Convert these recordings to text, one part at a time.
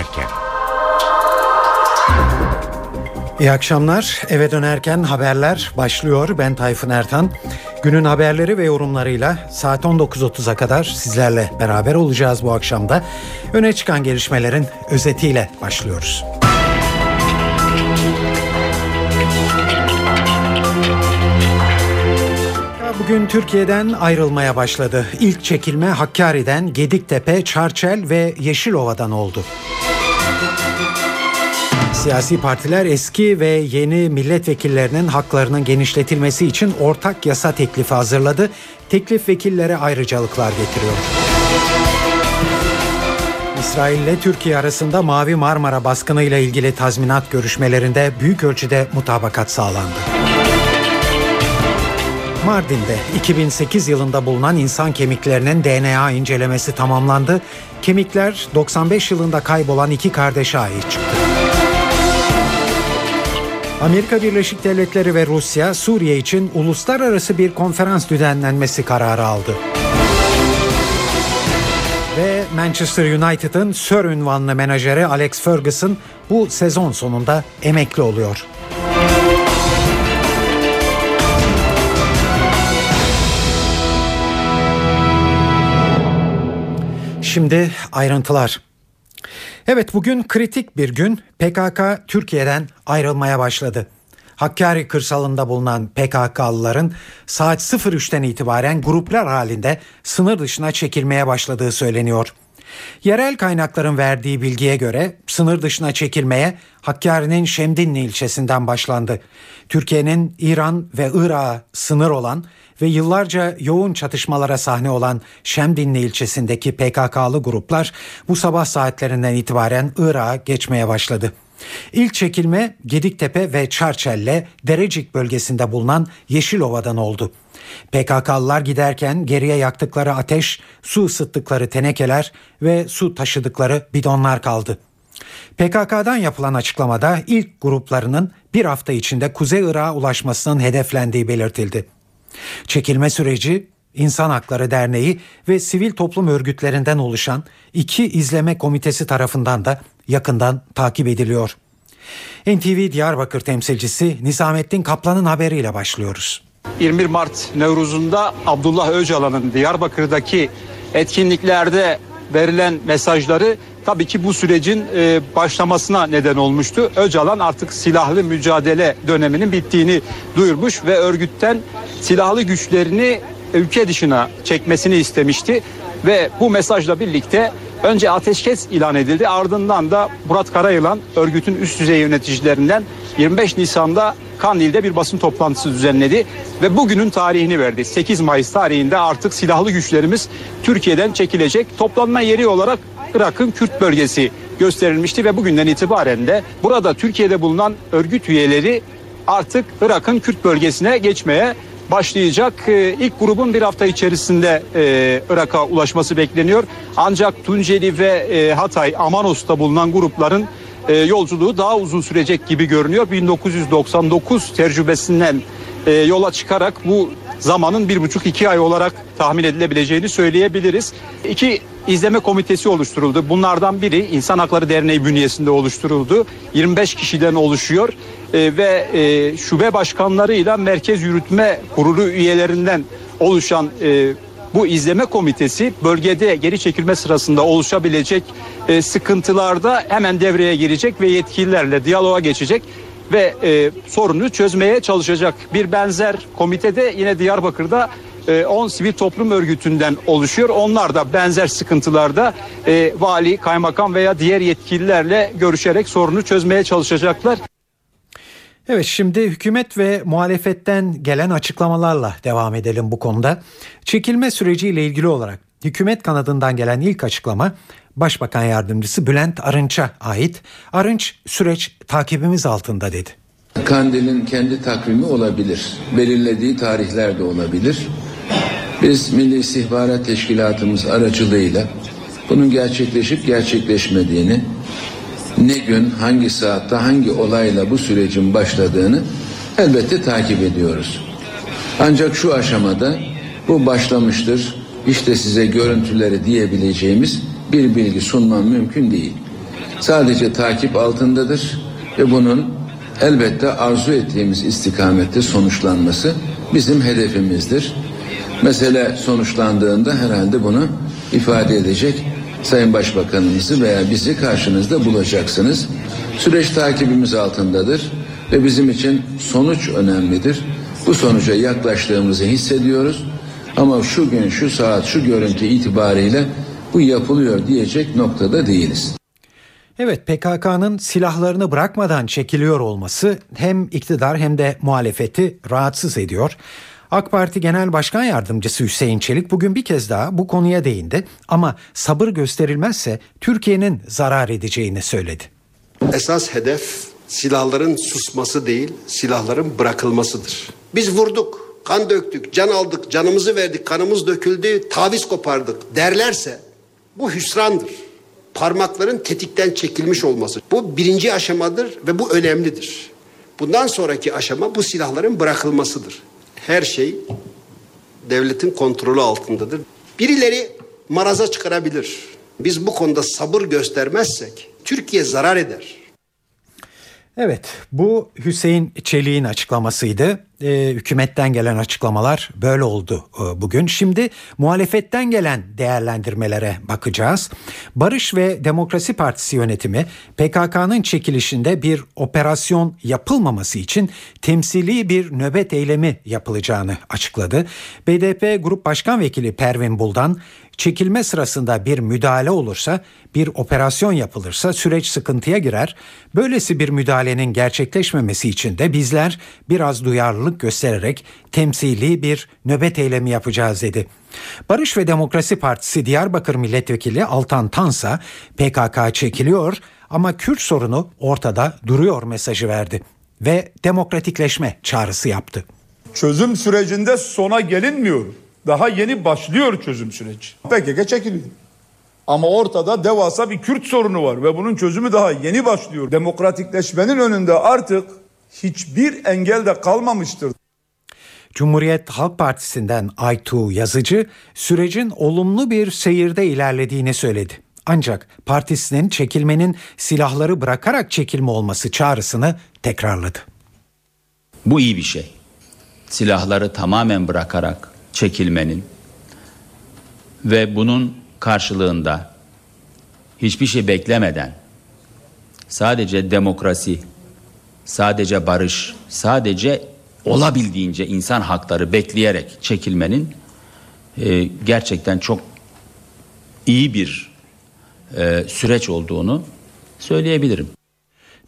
dönerken. İyi akşamlar. Eve dönerken haberler başlıyor. Ben Tayfun Ertan. Günün haberleri ve yorumlarıyla saat 19.30'a kadar sizlerle beraber olacağız bu akşamda. Öne çıkan gelişmelerin özetiyle başlıyoruz. Bugün Türkiye'den ayrılmaya başladı. İlk çekilme Hakkari'den, Gediktepe, Çarçel ve Yeşilova'dan oldu. Siyasi partiler eski ve yeni milletvekillerinin haklarının genişletilmesi için ortak yasa teklifi hazırladı. Teklif vekillere ayrıcalıklar getiriyor. İsrail ile Türkiye arasında Mavi Marmara baskınıyla ilgili tazminat görüşmelerinde büyük ölçüde mutabakat sağlandı. Mardin'de 2008 yılında bulunan insan kemiklerinin DNA incelemesi tamamlandı. Kemikler 95 yılında kaybolan iki kardeşe ait çıktı. Amerika Birleşik Devletleri ve Rusya Suriye için uluslararası bir konferans düzenlenmesi kararı aldı. Ve Manchester United'ın Sir ünvanlı menajeri Alex Ferguson bu sezon sonunda emekli oluyor. Şimdi ayrıntılar. Evet bugün kritik bir gün PKK Türkiye'den ayrılmaya başladı. Hakkari kırsalında bulunan PKK'lıların saat 03'ten itibaren gruplar halinde sınır dışına çekilmeye başladığı söyleniyor. Yerel kaynakların verdiği bilgiye göre sınır dışına çekilmeye Hakkari'nin Şemdinli ilçesinden başlandı. Türkiye'nin İran ve Irak'a sınır olan ve yıllarca yoğun çatışmalara sahne olan Şemdinli ilçesindeki PKK'lı gruplar bu sabah saatlerinden itibaren Irak'a geçmeye başladı. İlk çekilme Gediktepe ve Çarçelle Derecik bölgesinde bulunan Yeşilova'dan oldu. PKK'lılar giderken geriye yaktıkları ateş, su ısıttıkları tenekeler ve su taşıdıkları bidonlar kaldı. PKK'dan yapılan açıklamada ilk gruplarının bir hafta içinde Kuzey Irak'a ulaşmasının hedeflendiği belirtildi. Çekilme süreci İnsan Hakları Derneği ve sivil toplum örgütlerinden oluşan iki izleme komitesi tarafından da yakından takip ediliyor. NTV Diyarbakır temsilcisi Nizamettin Kaplan'ın haberiyle başlıyoruz. 21 Mart Nevruz'unda Abdullah Öcalan'ın Diyarbakır'daki etkinliklerde verilen mesajları tabii ki bu sürecin e, başlamasına neden olmuştu. Öcalan artık silahlı mücadele döneminin bittiğini duyurmuş ve örgütten silahlı güçlerini ülke dışına çekmesini istemişti ve bu mesajla birlikte önce ateşkes ilan edildi ardından da Murat Karayılan örgütün üst düzey yöneticilerinden 25 Nisan'da Kandil'de bir basın toplantısı düzenledi ve bugünün tarihini verdi. 8 Mayıs tarihinde artık silahlı güçlerimiz Türkiye'den çekilecek. Toplanma yeri olarak Irak'ın Kürt bölgesi gösterilmişti ve bugünden itibaren de burada Türkiye'de bulunan örgüt üyeleri artık Irak'ın Kürt bölgesine geçmeye başlayacak. Ee, ilk grubun bir hafta içerisinde e, Irak'a ulaşması bekleniyor. Ancak Tunceli ve e, Hatay, Amanos'ta bulunan grupların e, yolculuğu daha uzun sürecek gibi görünüyor. 1999 tecrübesinden yola çıkarak bu zamanın bir buçuk iki ay olarak tahmin edilebileceğini söyleyebiliriz. İki izleme komitesi oluşturuldu. Bunlardan biri İnsan Hakları Derneği bünyesinde oluşturuldu. 25 kişiden oluşuyor e, ve e, şube başkanlarıyla Merkez Yürütme Kurulu üyelerinden oluşan e, bu izleme komitesi bölgede geri çekilme sırasında oluşabilecek e, sıkıntılarda hemen devreye girecek ve yetkililerle diyaloğa geçecek ve e, sorunu çözmeye çalışacak. Bir benzer komitede yine Diyarbakır'da 10 e, sivil toplum örgütünden oluşuyor. Onlar da benzer sıkıntılarda e, vali, kaymakam veya diğer yetkililerle görüşerek sorunu çözmeye çalışacaklar. Evet şimdi hükümet ve muhalefetten gelen açıklamalarla devam edelim bu konuda. Çekilme süreciyle ilgili olarak hükümet kanadından gelen ilk açıklama Başbakan Yardımcısı Bülent Arınç'a ait. Arınç süreç takibimiz altında dedi. Kandil'in kendi takvimi olabilir. Belirlediği tarihler de olabilir. Biz Milli İstihbarat Teşkilatımız aracılığıyla bunun gerçekleşip gerçekleşmediğini, ne gün, hangi saatte, hangi olayla bu sürecin başladığını elbette takip ediyoruz. Ancak şu aşamada bu başlamıştır, işte size görüntüleri diyebileceğimiz bir bilgi sunmam mümkün değil. sadece takip altındadır ve bunun elbette arzu ettiğimiz istikamette sonuçlanması bizim hedefimizdir. Mesele sonuçlandığında herhalde bunu ifade edecek Sayın Başbakanımızı veya bizi karşınızda bulacaksınız. Süreç takibimiz altındadır ve bizim için sonuç önemlidir. Bu sonuca yaklaştığımızı hissediyoruz. Ama şu gün, şu saat, şu görüntü itibariyle bu yapılıyor diyecek noktada değiliz. Evet PKK'nın silahlarını bırakmadan çekiliyor olması hem iktidar hem de muhalefeti rahatsız ediyor. AK Parti Genel Başkan Yardımcısı Hüseyin Çelik bugün bir kez daha bu konuya değindi ama sabır gösterilmezse Türkiye'nin zarar edeceğini söyledi. Esas hedef silahların susması değil, silahların bırakılmasıdır. Biz vurduk, kan döktük, can aldık, canımızı verdik, kanımız döküldü, taviz kopardık derlerse bu hüsrandır. Parmakların tetikten çekilmiş olması. Bu birinci aşamadır ve bu önemlidir. Bundan sonraki aşama bu silahların bırakılmasıdır. Her şey devletin kontrolü altındadır. Birileri maraza çıkarabilir. Biz bu konuda sabır göstermezsek Türkiye zarar eder. Evet bu Hüseyin Çelik'in açıklamasıydı. Ee, hükümetten gelen açıklamalar böyle oldu e, bugün. Şimdi muhalefetten gelen değerlendirmelere bakacağız. Barış ve Demokrasi Partisi yönetimi PKK'nın çekilişinde bir operasyon yapılmaması için temsili bir nöbet eylemi yapılacağını açıkladı. BDP Grup Başkan Vekili Pervin Buldan çekilme sırasında bir müdahale olursa, bir operasyon yapılırsa süreç sıkıntıya girer. Böylesi bir müdahalenin gerçekleşmemesi için de bizler biraz duyarlılık göstererek temsili bir nöbet eylemi yapacağız dedi. Barış ve Demokrasi Partisi Diyarbakır Milletvekili Altan Tansa PKK çekiliyor ama Kürt sorunu ortada duruyor mesajı verdi ve demokratikleşme çağrısı yaptı. Çözüm sürecinde sona gelinmiyor. Daha yeni başlıyor çözüm süreci. PKK çekiliyor. Ama ortada devasa bir Kürt sorunu var ve bunun çözümü daha yeni başlıyor. Demokratikleşmenin önünde artık hiçbir engel de kalmamıştır. Cumhuriyet Halk Partisi'nden Aytu Yazıcı sürecin olumlu bir seyirde ilerlediğini söyledi. Ancak partisinin çekilmenin silahları bırakarak çekilme olması çağrısını tekrarladı. Bu iyi bir şey. Silahları tamamen bırakarak çekilmenin ve bunun karşılığında hiçbir şey beklemeden sadece demokrasi, sadece barış, sadece olabildiğince insan hakları bekleyerek çekilmenin e, gerçekten çok iyi bir e, süreç olduğunu söyleyebilirim.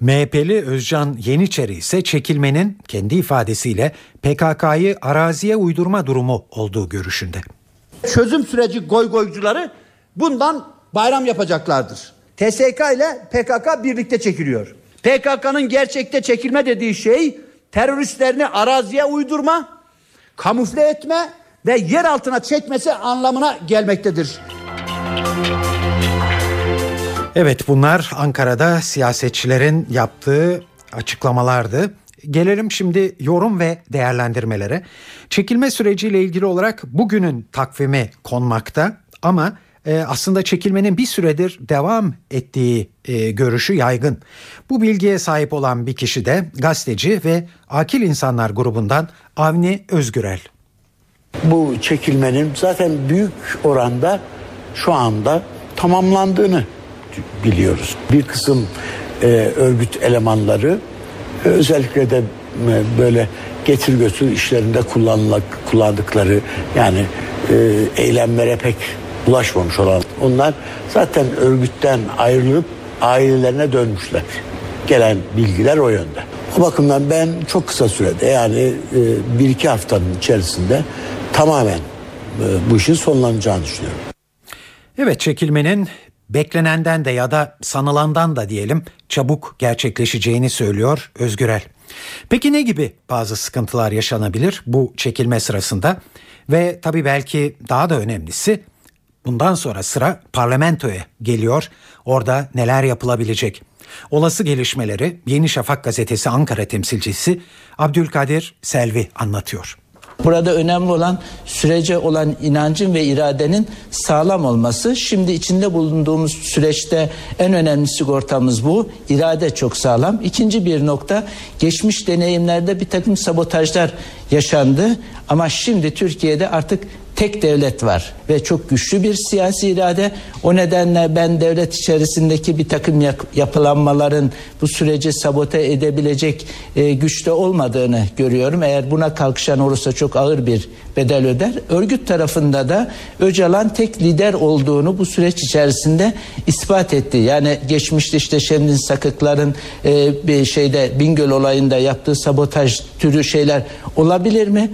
MHP'li Özcan Yeniçeri ise çekilmenin kendi ifadesiyle PKK'yı araziye uydurma durumu olduğu görüşünde. Çözüm süreci goygoycuları bundan bayram yapacaklardır. TSK ile PKK birlikte çekiliyor. PKK'nın gerçekte çekilme dediği şey teröristlerini araziye uydurma, kamufle etme ve yer altına çekmesi anlamına gelmektedir. Evet bunlar Ankara'da siyasetçilerin yaptığı açıklamalardı. Gelelim şimdi yorum ve değerlendirmelere. Çekilme süreciyle ilgili olarak bugünün takvimi konmakta ama e, aslında çekilmenin bir süredir devam ettiği e, görüşü yaygın. Bu bilgiye sahip olan bir kişi de gazeteci ve Akil İnsanlar grubundan Avni Özgürel. Bu çekilmenin zaten büyük oranda şu anda tamamlandığını biliyoruz. Bir kısım e, örgüt elemanları e, özellikle de e, böyle getir götür işlerinde kullanılak, kullandıkları yani e, eylemlere pek ulaşmamış olan onlar zaten örgütten ayrılıp ailelerine dönmüşler. Gelen bilgiler o yönde. O bakımdan ben çok kısa sürede yani e, bir iki haftanın içerisinde tamamen e, bu işin sonlanacağını düşünüyorum. Evet çekilmenin beklenenden de ya da sanılandan da diyelim çabuk gerçekleşeceğini söylüyor Özgürel. Peki ne gibi bazı sıkıntılar yaşanabilir bu çekilme sırasında? Ve tabii belki daha da önemlisi bundan sonra sıra parlamentoya geliyor. Orada neler yapılabilecek? Olası gelişmeleri Yeni Şafak gazetesi Ankara temsilcisi Abdülkadir Selvi anlatıyor. Burada önemli olan sürece olan inancın ve iradenin sağlam olması. Şimdi içinde bulunduğumuz süreçte en önemli sigortamız bu. İrade çok sağlam. İkinci bir nokta geçmiş deneyimlerde bir takım sabotajlar yaşandı. Ama şimdi Türkiye'de artık tek devlet var ve çok güçlü bir siyasi irade. O nedenle ben devlet içerisindeki bir takım yapılanmaların bu süreci sabote edebilecek e, güçte olmadığını görüyorum. Eğer buna kalkışan olursa çok ağır bir bedel öder. Örgüt tarafında da Öcalan tek lider olduğunu bu süreç içerisinde ispat etti. Yani geçmişte işte Şemdin Sakıkların e, bir şeyde Bingöl olayında yaptığı sabotaj türü şeyler olabilir mi?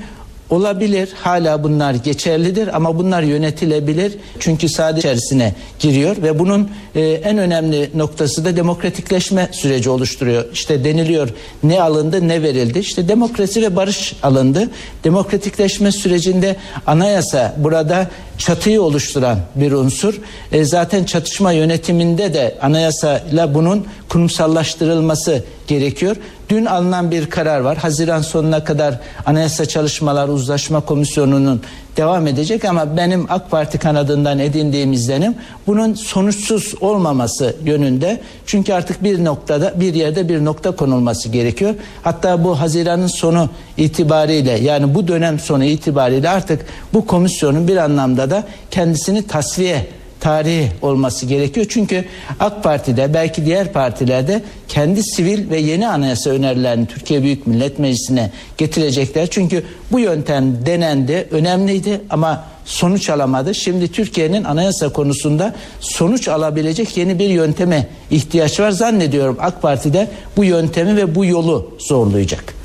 Olabilir. Hala bunlar geçerlidir ama bunlar yönetilebilir. Çünkü sadece içerisine giriyor ve bunun e, en önemli noktası da demokratikleşme süreci oluşturuyor. İşte deniliyor ne alındı ne verildi. İşte demokrasi ve barış alındı. Demokratikleşme sürecinde anayasa burada çatıyı oluşturan bir unsur. E, zaten çatışma yönetiminde de anayasayla bunun kurumsallaştırılması gerekiyor. Dün alınan bir karar var. Haziran sonuna kadar Anayasa Çalışmalar Uzlaşma Komisyonu'nun devam edecek ama benim AK Parti kanadından edindiğim izlenim bunun sonuçsuz olmaması yönünde. Çünkü artık bir noktada bir yerde bir nokta konulması gerekiyor. Hatta bu Haziran'ın sonu itibariyle yani bu dönem sonu itibariyle artık bu komisyonun bir anlamda da kendisini tasfiye tarihi olması gerekiyor. Çünkü AK Parti'de belki diğer partilerde kendi sivil ve yeni anayasa önerilerini Türkiye Büyük Millet Meclisi'ne getirecekler. Çünkü bu yöntem denendi, önemliydi ama sonuç alamadı. Şimdi Türkiye'nin anayasa konusunda sonuç alabilecek yeni bir yönteme ihtiyaç var. Zannediyorum AK Parti'de bu yöntemi ve bu yolu zorlayacak.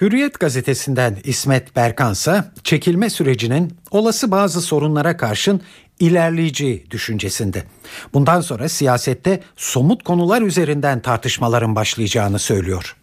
Hürriyet gazetesinden İsmet Berkansa çekilme sürecinin olası bazı sorunlara karşın ilerleyici düşüncesinde. Bundan sonra siyasette somut konular üzerinden tartışmaların başlayacağını söylüyor.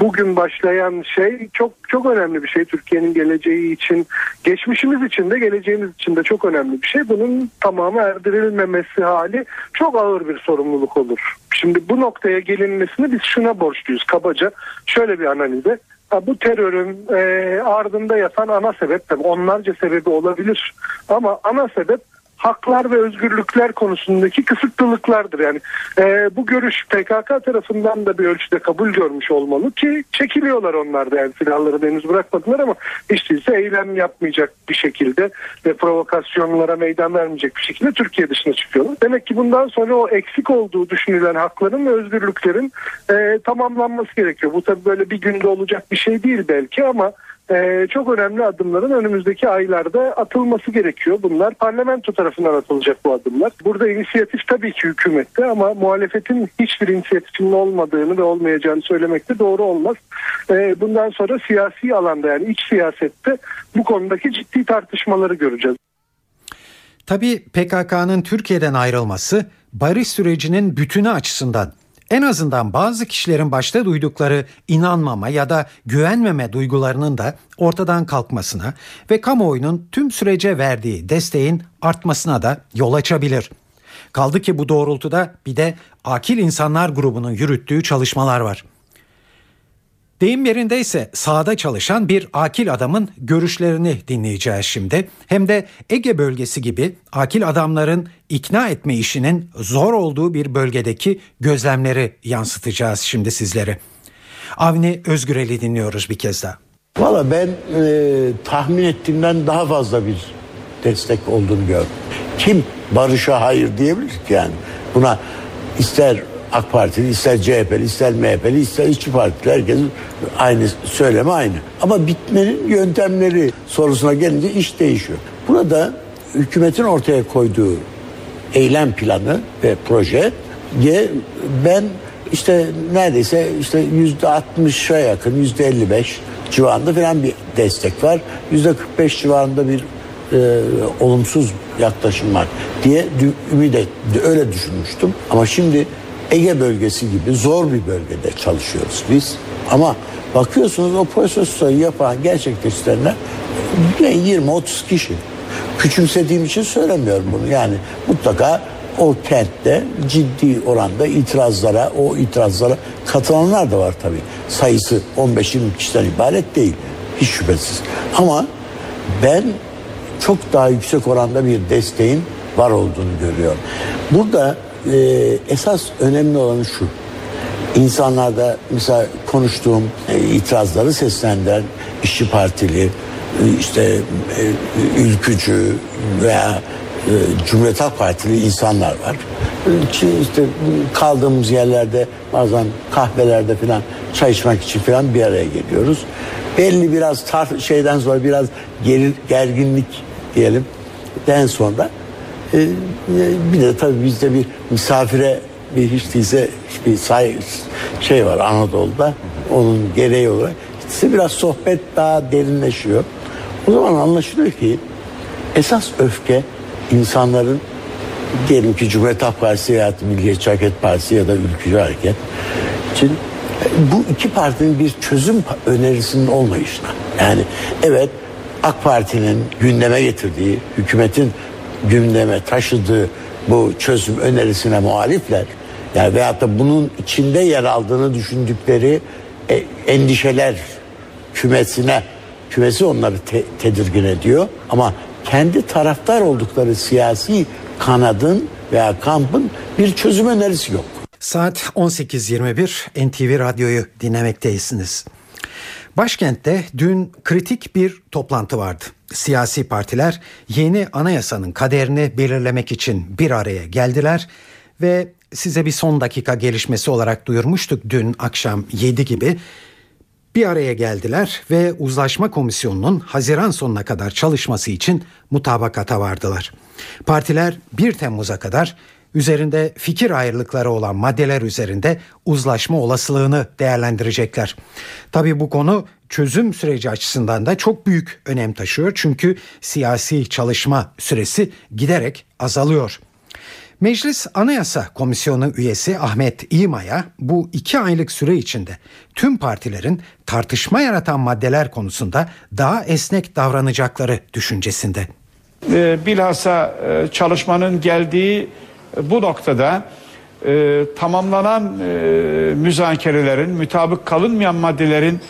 bugün başlayan şey çok çok önemli bir şey Türkiye'nin geleceği için, geçmişimiz için de geleceğimiz için de çok önemli bir şey. Bunun tamamı erdirilmemesi hali çok ağır bir sorumluluk olur. Şimdi bu noktaya gelinmesini biz şuna borçluyuz kabaca. Şöyle bir analize. Bu terörün e, ardında yatan ana sebep tabii onlarca sebebi olabilir. Ama ana sebep haklar ve özgürlükler konusundaki kısıtlılıklardır. Yani e, bu görüş PKK tarafından da bir ölçüde kabul görmüş olmalı ki çekiliyorlar onlar da yani silahları henüz bırakmadılar ama hiç değilse eylem yapmayacak bir şekilde ve provokasyonlara meydan vermeyecek bir şekilde Türkiye dışına çıkıyorlar. Demek ki bundan sonra o eksik olduğu düşünülen hakların ve özgürlüklerin e, tamamlanması gerekiyor. Bu tabii böyle bir günde olacak bir şey değil belki ama ee, çok önemli adımların önümüzdeki aylarda atılması gerekiyor. Bunlar parlamento tarafından atılacak bu adımlar. Burada inisiyatif tabii ki hükümette ama muhalefetin hiçbir inisiyatifinin olmadığını ve olmayacağını söylemek de doğru olmaz. Ee, bundan sonra siyasi alanda yani iç siyasette bu konudaki ciddi tartışmaları göreceğiz. Tabii PKK'nın Türkiye'den ayrılması barış sürecinin bütünü açısından en azından bazı kişilerin başta duydukları inanmama ya da güvenmeme duygularının da ortadan kalkmasına ve kamuoyunun tüm sürece verdiği desteğin artmasına da yol açabilir. Kaldı ki bu doğrultuda bir de akil insanlar grubunun yürüttüğü çalışmalar var. Deyim yerindeyse sahada çalışan bir akil adamın görüşlerini dinleyeceğiz şimdi. Hem de Ege bölgesi gibi akil adamların ikna etme işinin zor olduğu bir bölgedeki gözlemleri yansıtacağız şimdi sizlere. Avni Özgürel'i dinliyoruz bir kez daha. Valla ben e, tahmin ettiğimden daha fazla bir destek olduğunu gördüm. Kim barışa hayır diyebilir ki yani? Buna ister AK Partili, ister CHP'li, ister MHP'li, ister işçi partili herkesin aynı söyleme aynı. Ama bitmenin yöntemleri sorusuna gelince iş değişiyor. Burada hükümetin ortaya koyduğu eylem planı ve proje ben işte neredeyse işte yüzde 60'a yakın yüzde 55 civarında falan bir destek var. Yüzde 45 civarında bir e, olumsuz yaklaşım var diye ümit et, öyle düşünmüştüm. Ama şimdi Ege bölgesi gibi zor bir bölgede çalışıyoruz biz. Ama bakıyorsunuz o prosesoyu yapan gerçekleştirenler 20-30 kişi. Küçümsediğim için söylemiyorum bunu. Yani mutlaka o kentte ciddi oranda itirazlara, o itirazlara katılanlar da var tabii. Sayısı 15-20 kişiden ibaret değil. Hiç şüphesiz. Ama ben çok daha yüksek oranda bir desteğin var olduğunu görüyorum. Burada e, esas önemli olan şu. İnsanlarda mesela konuştuğum e, itirazları seslendiren işçi partili, e, işte e, ülkücü veya e, Cumhuriyet Halk Partili insanlar var. Ki işte kaldığımız yerlerde bazen kahvelerde falan çay içmek için falan bir araya geliyoruz. Belli biraz tar şeyden sonra biraz geri, gerginlik diyelim. Den sonra e, e, bir de tabii bizde bir misafire bir hiç değilse bir say şey var Anadolu'da onun gereği olarak işte biraz sohbet daha derinleşiyor. O zaman anlaşılıyor ki esas öfke insanların diyelim ki Cumhuriyet Halk Partisi veya Milliyetçi Hareket Partisi ya da Ülkücü Hareket için e, bu iki partinin bir çözüm önerisinin olmayışına. Yani evet AK Parti'nin gündeme getirdiği, hükümetin gündeme taşıdığı bu çözüm önerisine muhalifler yani veyahut da bunun içinde yer aldığını düşündükleri e, endişeler kümesine kümesi onları te- tedirgin ediyor ama kendi taraftar oldukları siyasi kanadın veya kampın bir çözüm önerisi yok. Saat 18.21 NTV Radyo'yu dinlemekteysiniz. Başkentte dün kritik bir toplantı vardı. Siyasi partiler yeni anayasanın kaderini belirlemek için bir araya geldiler ve size bir son dakika gelişmesi olarak duyurmuştuk dün akşam 7 gibi. Bir araya geldiler ve uzlaşma komisyonunun Haziran sonuna kadar çalışması için mutabakata vardılar. Partiler 1 Temmuz'a kadar üzerinde fikir ayrılıkları olan maddeler üzerinde uzlaşma olasılığını değerlendirecekler. Tabii bu konu çözüm süreci açısından da çok büyük önem taşıyor. Çünkü siyasi çalışma süresi giderek azalıyor. Meclis Anayasa Komisyonu üyesi Ahmet İma'ya bu iki aylık süre içinde tüm partilerin tartışma yaratan maddeler konusunda daha esnek davranacakları düşüncesinde. E, bilhassa e, çalışmanın geldiği bu noktada e, tamamlanan e, müzakerelerin, mütabık kalınmayan maddelerin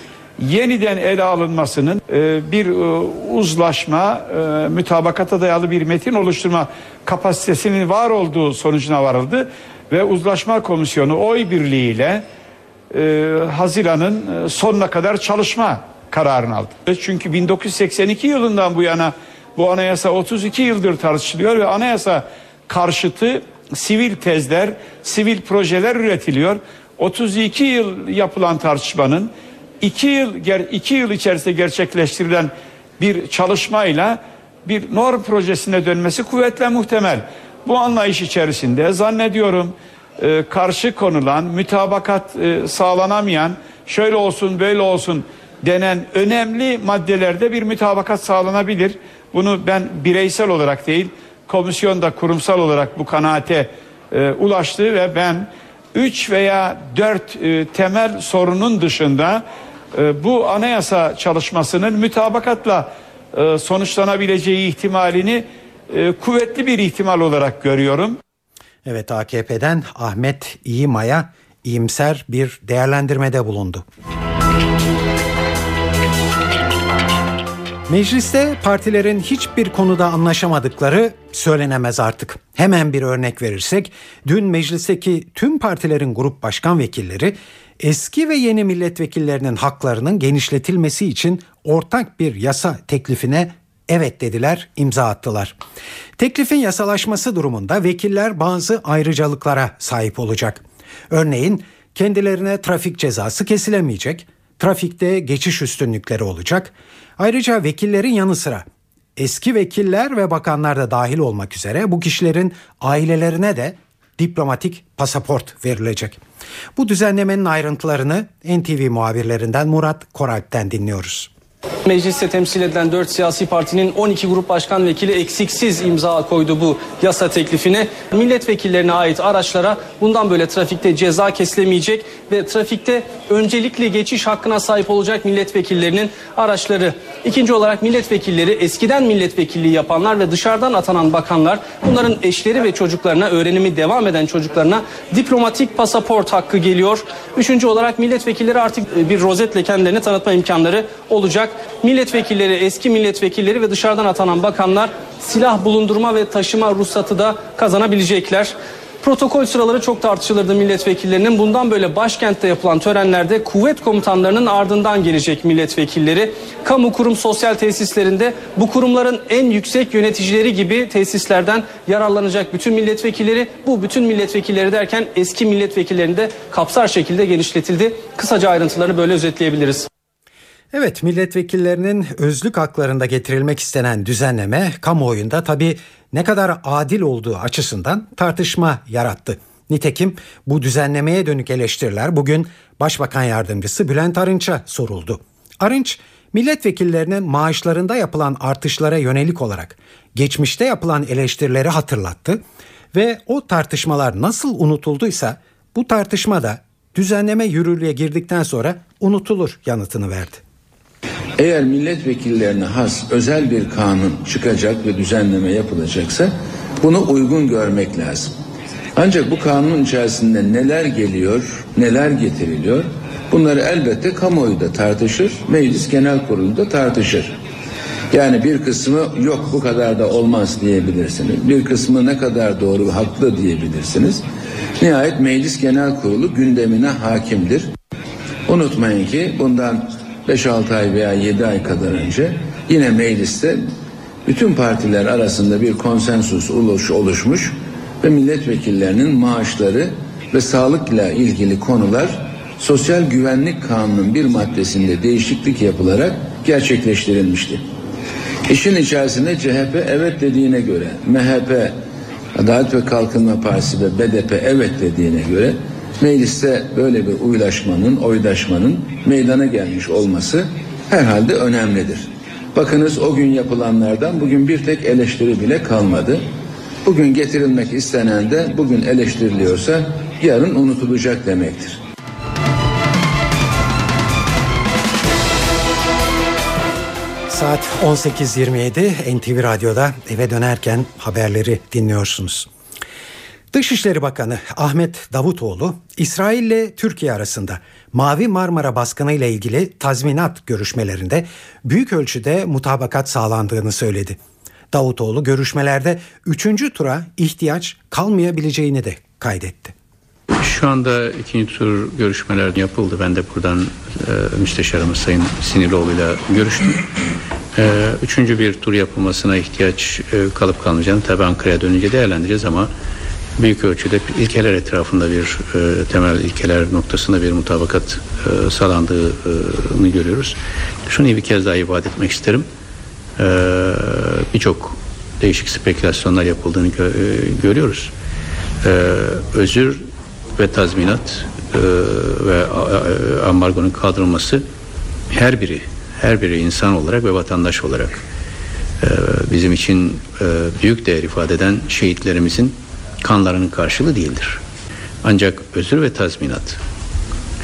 yeniden ele alınmasının e, bir e, uzlaşma, e, mütabakata dayalı bir metin oluşturma kapasitesinin var olduğu sonucuna varıldı ve uzlaşma komisyonu oy birliğiyle e, Haziran'ın e, sonuna kadar çalışma kararını aldı. Çünkü 1982 yılından bu yana bu anayasa 32 yıldır tartışılıyor ve anayasa karşıtı sivil tezler, sivil projeler üretiliyor. 32 yıl yapılan tartışmanın 2 yıl 2 yıl içerisinde gerçekleştirilen bir çalışmayla bir norm projesine dönmesi kuvvetle muhtemel. Bu anlayış içerisinde zannediyorum e, karşı konulan, mütabakat e, sağlanamayan, şöyle olsun böyle olsun denen önemli maddelerde bir mütabakat sağlanabilir. Bunu ben bireysel olarak değil, komisyon da kurumsal olarak bu kanaate e, ulaştı ve ben 3 veya 4 e, temel sorunun dışında e, bu anayasa çalışmasının mütabakatla e, sonuçlanabileceği ihtimalini e, kuvvetli bir ihtimal olarak görüyorum. Evet AKP'den Ahmet İyimaya iyimser bir değerlendirmede bulundu. Mecliste partilerin hiçbir konuda anlaşamadıkları söylenemez artık. Hemen bir örnek verirsek, dün meclisteki tüm partilerin grup başkan vekilleri eski ve yeni milletvekillerinin haklarının genişletilmesi için ortak bir yasa teklifine evet dediler, imza attılar. Teklifin yasalaşması durumunda vekiller bazı ayrıcalıklara sahip olacak. Örneğin kendilerine trafik cezası kesilemeyecek, trafikte geçiş üstünlükleri olacak. Ayrıca vekillerin yanı sıra eski vekiller ve bakanlar da dahil olmak üzere bu kişilerin ailelerine de diplomatik pasaport verilecek. Bu düzenlemenin ayrıntılarını NTV muhabirlerinden Murat Koralp'ten dinliyoruz. Mecliste temsil edilen 4 siyasi partinin 12 grup başkan vekili eksiksiz imza koydu bu yasa teklifine. Milletvekillerine ait araçlara bundan böyle trafikte ceza kesilemeyecek ve trafikte öncelikli geçiş hakkına sahip olacak milletvekillerinin araçları. İkinci olarak milletvekilleri eskiden milletvekilliği yapanlar ve dışarıdan atanan bakanlar bunların eşleri ve çocuklarına öğrenimi devam eden çocuklarına diplomatik pasaport hakkı geliyor. Üçüncü olarak milletvekilleri artık bir rozetle kendilerini tanıtma imkanları olacak. Milletvekilleri, eski milletvekilleri ve dışarıdan atanan bakanlar silah bulundurma ve taşıma ruhsatı da kazanabilecekler. Protokol sıraları çok tartışılırdı milletvekillerinin. Bundan böyle başkentte yapılan törenlerde kuvvet komutanlarının ardından gelecek milletvekilleri. Kamu kurum sosyal tesislerinde bu kurumların en yüksek yöneticileri gibi tesislerden yararlanacak bütün milletvekilleri. Bu bütün milletvekilleri derken eski milletvekillerini de kapsar şekilde genişletildi. Kısaca ayrıntılarını böyle özetleyebiliriz. Evet milletvekillerinin özlük haklarında getirilmek istenen düzenleme kamuoyunda tabi ne kadar adil olduğu açısından tartışma yarattı. Nitekim bu düzenlemeye dönük eleştiriler bugün Başbakan Yardımcısı Bülent Arınç'a soruldu. Arınç milletvekillerinin maaşlarında yapılan artışlara yönelik olarak geçmişte yapılan eleştirileri hatırlattı ve o tartışmalar nasıl unutulduysa bu tartışma da düzenleme yürürlüğe girdikten sonra unutulur yanıtını verdi. Eğer milletvekillerine has özel bir kanun çıkacak ve düzenleme yapılacaksa bunu uygun görmek lazım. Ancak bu kanun içerisinde neler geliyor, neler getiriliyor bunları elbette kamuoyu da tartışır, meclis genel kurulu tartışır. Yani bir kısmı yok bu kadar da olmaz diyebilirsiniz. Bir kısmı ne kadar doğru haklı diyebilirsiniz. Nihayet meclis genel kurulu gündemine hakimdir. Unutmayın ki bundan 5-6 ay veya 7 ay kadar önce yine mecliste bütün partiler arasında bir konsensus oluş, oluşmuş ve milletvekillerinin maaşları ve sağlıkla ilgili konular Sosyal Güvenlik Kanunu'nun bir maddesinde değişiklik yapılarak gerçekleştirilmişti. İşin içerisinde CHP evet dediğine göre, MHP, Adalet ve Kalkınma Partisi ve BDP evet dediğine göre mecliste böyle bir uylaşmanın, oydaşmanın meydana gelmiş olması herhalde önemlidir. Bakınız o gün yapılanlardan bugün bir tek eleştiri bile kalmadı. Bugün getirilmek istenen de bugün eleştiriliyorsa yarın unutulacak demektir. Saat 18.27 NTV Radyo'da eve dönerken haberleri dinliyorsunuz. Dışişleri Bakanı Ahmet Davutoğlu, İsrail ile Türkiye arasında Mavi Marmara baskını ile ilgili tazminat görüşmelerinde büyük ölçüde mutabakat sağlandığını söyledi. Davutoğlu görüşmelerde üçüncü tura ihtiyaç kalmayabileceğini de kaydetti. Şu anda ikinci tur görüşmeler yapıldı. Ben de buradan e, müsteşarımız Sayın Siniroğlu'yla görüştüm. E, üçüncü bir tur yapılmasına ihtiyaç e, kalıp kalmayacağını tabi Ankara'ya dönünce değerlendireceğiz ama büyük ölçüde ilkeler etrafında bir e, temel ilkeler noktasında bir mutabakat e, sağlandığını görüyoruz. Şunu bir kez daha ifade etmek isterim. E, Birçok değişik spekülasyonlar yapıldığını gö- e, görüyoruz. E, özür ve tazminat e, ve e, ambargonun kaldırılması her biri her biri insan olarak ve vatandaş olarak e, bizim için e, büyük değer ifade eden şehitlerimizin kanlarının karşılığı değildir. Ancak özür ve tazminat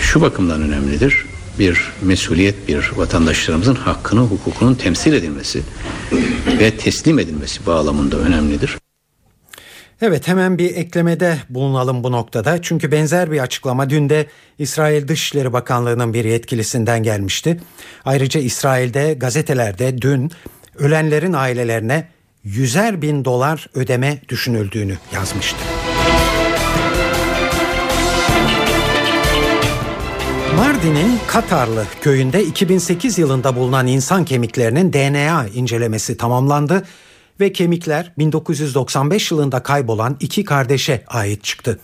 şu bakımdan önemlidir. Bir mesuliyet bir vatandaşlarımızın hakkını, hukukunun temsil edilmesi ve teslim edilmesi bağlamında önemlidir. Evet hemen bir eklemede bulunalım bu noktada. Çünkü benzer bir açıklama dün de İsrail Dışişleri Bakanlığı'nın bir yetkilisinden gelmişti. Ayrıca İsrail'de gazetelerde dün ölenlerin ailelerine yüzer bin dolar ödeme düşünüldüğünü yazmıştı. Mardin'in Katarlı köyünde 2008 yılında bulunan insan kemiklerinin DNA incelemesi tamamlandı ve kemikler 1995 yılında kaybolan iki kardeşe ait çıktı.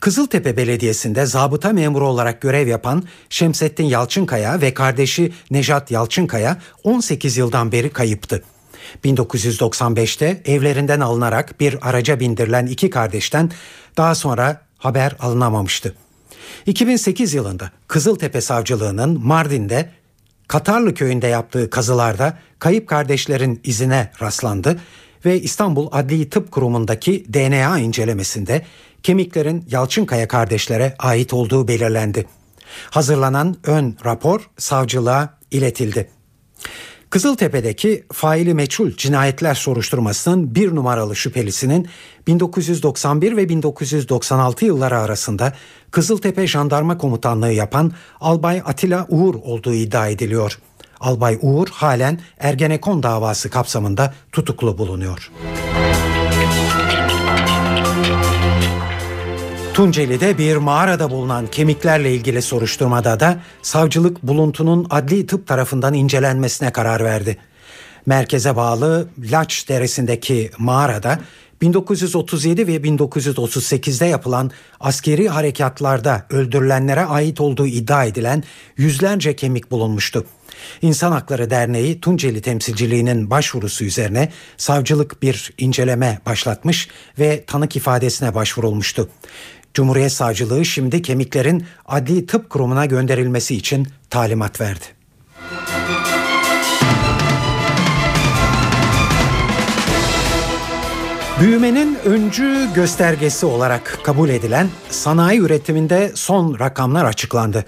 Kızıltepe Belediyesi'nde zabıta memuru olarak görev yapan Şemsettin Yalçınkaya ve kardeşi Nejat Yalçınkaya 18 yıldan beri kayıptı. 1995'te evlerinden alınarak bir araca bindirilen iki kardeşten daha sonra haber alınamamıştı. 2008 yılında Kızıltepe Savcılığı'nın Mardin'de Katarlı köyünde yaptığı kazılarda kayıp kardeşlerin izine rastlandı ve İstanbul Adli Tıp Kurumu'ndaki DNA incelemesinde kemiklerin Yalçınkaya kardeşlere ait olduğu belirlendi. Hazırlanan ön rapor savcılığa iletildi. Kızıltepe'deki faili meçhul cinayetler soruşturmasının bir numaralı şüphelisinin 1991 ve 1996 yılları arasında Kızıltepe Jandarma Komutanlığı yapan Albay Atilla Uğur olduğu iddia ediliyor. Albay Uğur halen Ergenekon davası kapsamında tutuklu bulunuyor. Tunceli'de bir mağarada bulunan kemiklerle ilgili soruşturmada da savcılık buluntunun adli tıp tarafından incelenmesine karar verdi. Merkeze bağlı Laç Deresi'ndeki mağarada 1937 ve 1938'de yapılan askeri harekatlarda öldürülenlere ait olduğu iddia edilen yüzlerce kemik bulunmuştu. İnsan Hakları Derneği Tunceli temsilciliğinin başvurusu üzerine savcılık bir inceleme başlatmış ve tanık ifadesine başvurulmuştu. Cumhuriyet Savcılığı şimdi kemiklerin Adli Tıp Kurumu'na gönderilmesi için talimat verdi. Büyümenin öncü göstergesi olarak kabul edilen sanayi üretiminde son rakamlar açıklandı.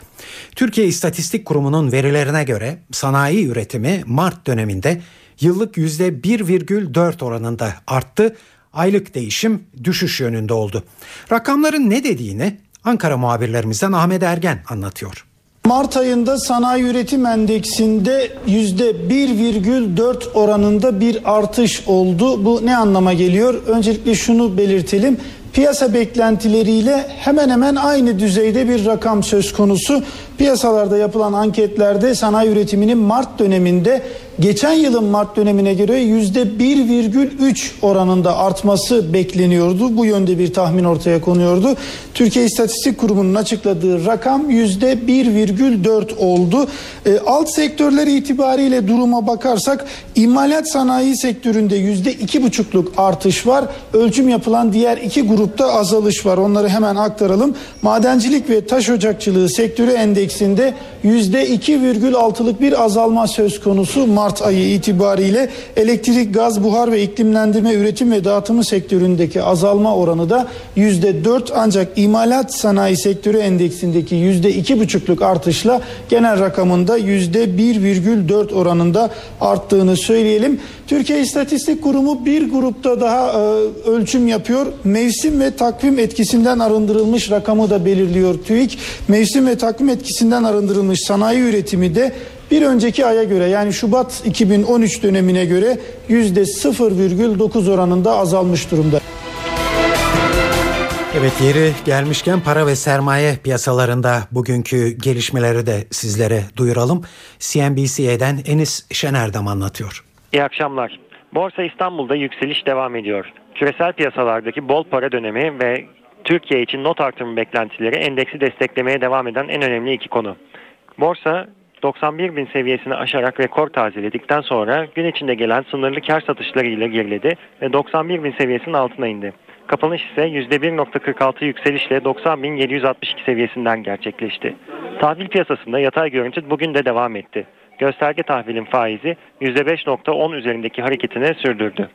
Türkiye İstatistik Kurumu'nun verilerine göre sanayi üretimi Mart döneminde yıllık %1,4 oranında arttı. Aylık değişim düşüş yönünde oldu. Rakamların ne dediğini Ankara muhabirlerimizden Ahmet Ergen anlatıyor. Mart ayında sanayi üretim endeksinde %1,4 oranında bir artış oldu. Bu ne anlama geliyor? Öncelikle şunu belirtelim. Piyasa beklentileriyle hemen hemen aynı düzeyde bir rakam söz konusu. Piyasalarda yapılan anketlerde sanayi üretiminin Mart döneminde geçen yılın Mart dönemine göre %1,3 oranında artması bekleniyordu. Bu yönde bir tahmin ortaya konuyordu. Türkiye İstatistik Kurumu'nun açıkladığı rakam %1,4 oldu. E, alt sektörler itibariyle duruma bakarsak imalat sanayi sektöründe %2,5'luk artış var. Ölçüm yapılan diğer iki grupta azalış var. Onları hemen aktaralım. Madencilik ve taş ocakçılığı sektörü endeksinde %2,6'lık bir azalma söz konusu Mart ayı itibariyle. Elektrik, gaz, buhar ve iklimlendirme üretim ve dağıtımı sektöründeki azalma oranı da %4 ancak imalat sanayi sektörü endeksindeki %2,5'luk artışla genel rakamında %1,4 oranında arttığını söyleyelim. Türkiye İstatistik Kurumu bir grupta daha e, ölçüm yapıyor. Mevsim ve takvim etkisinden arındırılmış rakamı da belirliyor TÜİK. Mevsim ve takvim etkisinden arındırılmış sanayi üretimi de bir önceki aya göre yani Şubat 2013 dönemine göre %0,9 oranında azalmış durumda. Evet yeri gelmişken para ve sermaye piyasalarında bugünkü gelişmeleri de sizlere duyuralım. CNBC'den Enis Şenerdam anlatıyor. İyi akşamlar. Borsa İstanbul'da yükseliş devam ediyor. Küresel piyasalardaki bol para dönemi ve Türkiye için not artırma beklentileri endeksi desteklemeye devam eden en önemli iki konu. Borsa 91 bin seviyesini aşarak rekor tazeledikten sonra gün içinde gelen sınırlı kar satışları ile geriledi ve 91 bin seviyesinin altına indi. Kapanış ise %1.46 yükselişle 90.762 seviyesinden gerçekleşti. Tahvil piyasasında yatay görüntü bugün de devam etti. Gösterge tahvilin faizi %5.10 üzerindeki hareketini sürdürdü.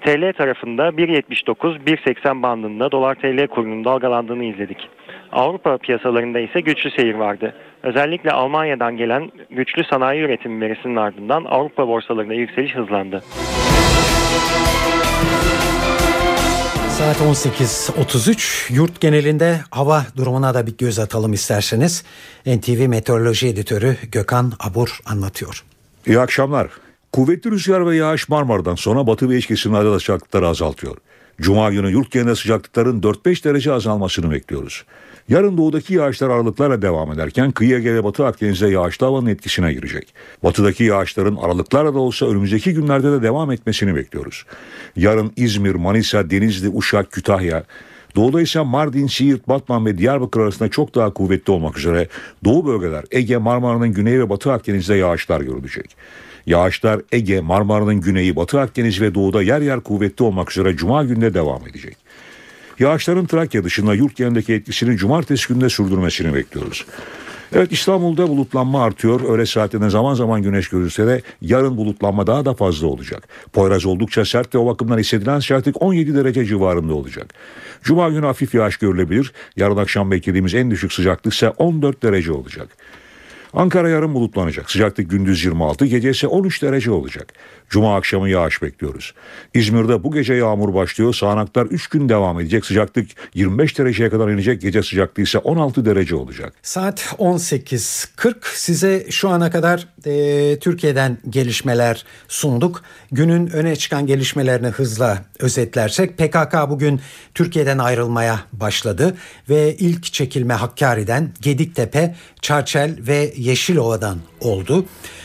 TL tarafında 1.79-1.80 bandında dolar TL kurunun dalgalandığını izledik. Avrupa piyasalarında ise güçlü seyir vardı. Özellikle Almanya'dan gelen güçlü sanayi üretimi verisinin ardından Avrupa borsalarında yükseliş hızlandı. Saat 18.33 yurt genelinde hava durumuna da bir göz atalım isterseniz. NTV Meteoroloji Editörü Gökhan Abur anlatıyor. İyi akşamlar. Kuvvetli rüzgar ve yağış Marmara'dan sonra batı ve iç kesimlerde de sıcaklıkları azaltıyor. Cuma günü yurt genelinde sıcaklıkların 4-5 derece azalmasını bekliyoruz. Yarın doğudaki yağışlar aralıklarla devam ederken kıyı Ege ve Batı Akdeniz'de yağışlı havanın etkisine girecek. Batıdaki yağışların aralıklarla da olsa önümüzdeki günlerde de devam etmesini bekliyoruz. Yarın İzmir, Manisa, Denizli, Uşak, Kütahya, Doğuda ise Mardin, Siirt, Batman ve Diyarbakır arasında çok daha kuvvetli olmak üzere doğu bölgeler Ege, Marmara'nın güney ve batı Akdeniz'de yağışlar görülecek. Yağışlar Ege, Marmara'nın güneyi, Batı Akdeniz ve doğuda yer yer kuvvetli olmak üzere Cuma günde devam edecek. Yağışların Trakya dışında yurt genelindeki etkisini cumartesi günde sürdürmesini bekliyoruz. Evet İstanbul'da bulutlanma artıyor. Öğle saatinde zaman zaman güneş görülse de yarın bulutlanma daha da fazla olacak. Poyraz oldukça sert ve o bakımdan hissedilen sertlik 17 derece civarında olacak. Cuma günü hafif yağış görülebilir. Yarın akşam beklediğimiz en düşük sıcaklık ise 14 derece olacak. Ankara yarın bulutlanacak. Sıcaklık gündüz 26, gece ise 13 derece olacak. Cuma akşamı yağış bekliyoruz. İzmir'de bu gece yağmur başlıyor. Sağanaklar 3 gün devam edecek. Sıcaklık 25 dereceye kadar inecek. Gece sıcaklığı ise 16 derece olacak. Saat 18.40 size şu ana kadar e, Türkiye'den gelişmeler sunduk. Günün öne çıkan gelişmelerini hızla özetlersek PKK bugün Türkiye'den ayrılmaya başladı ve ilk çekilme Hakkari'den Gediktepe, Çarçel ve Yeşilova'dan oldu.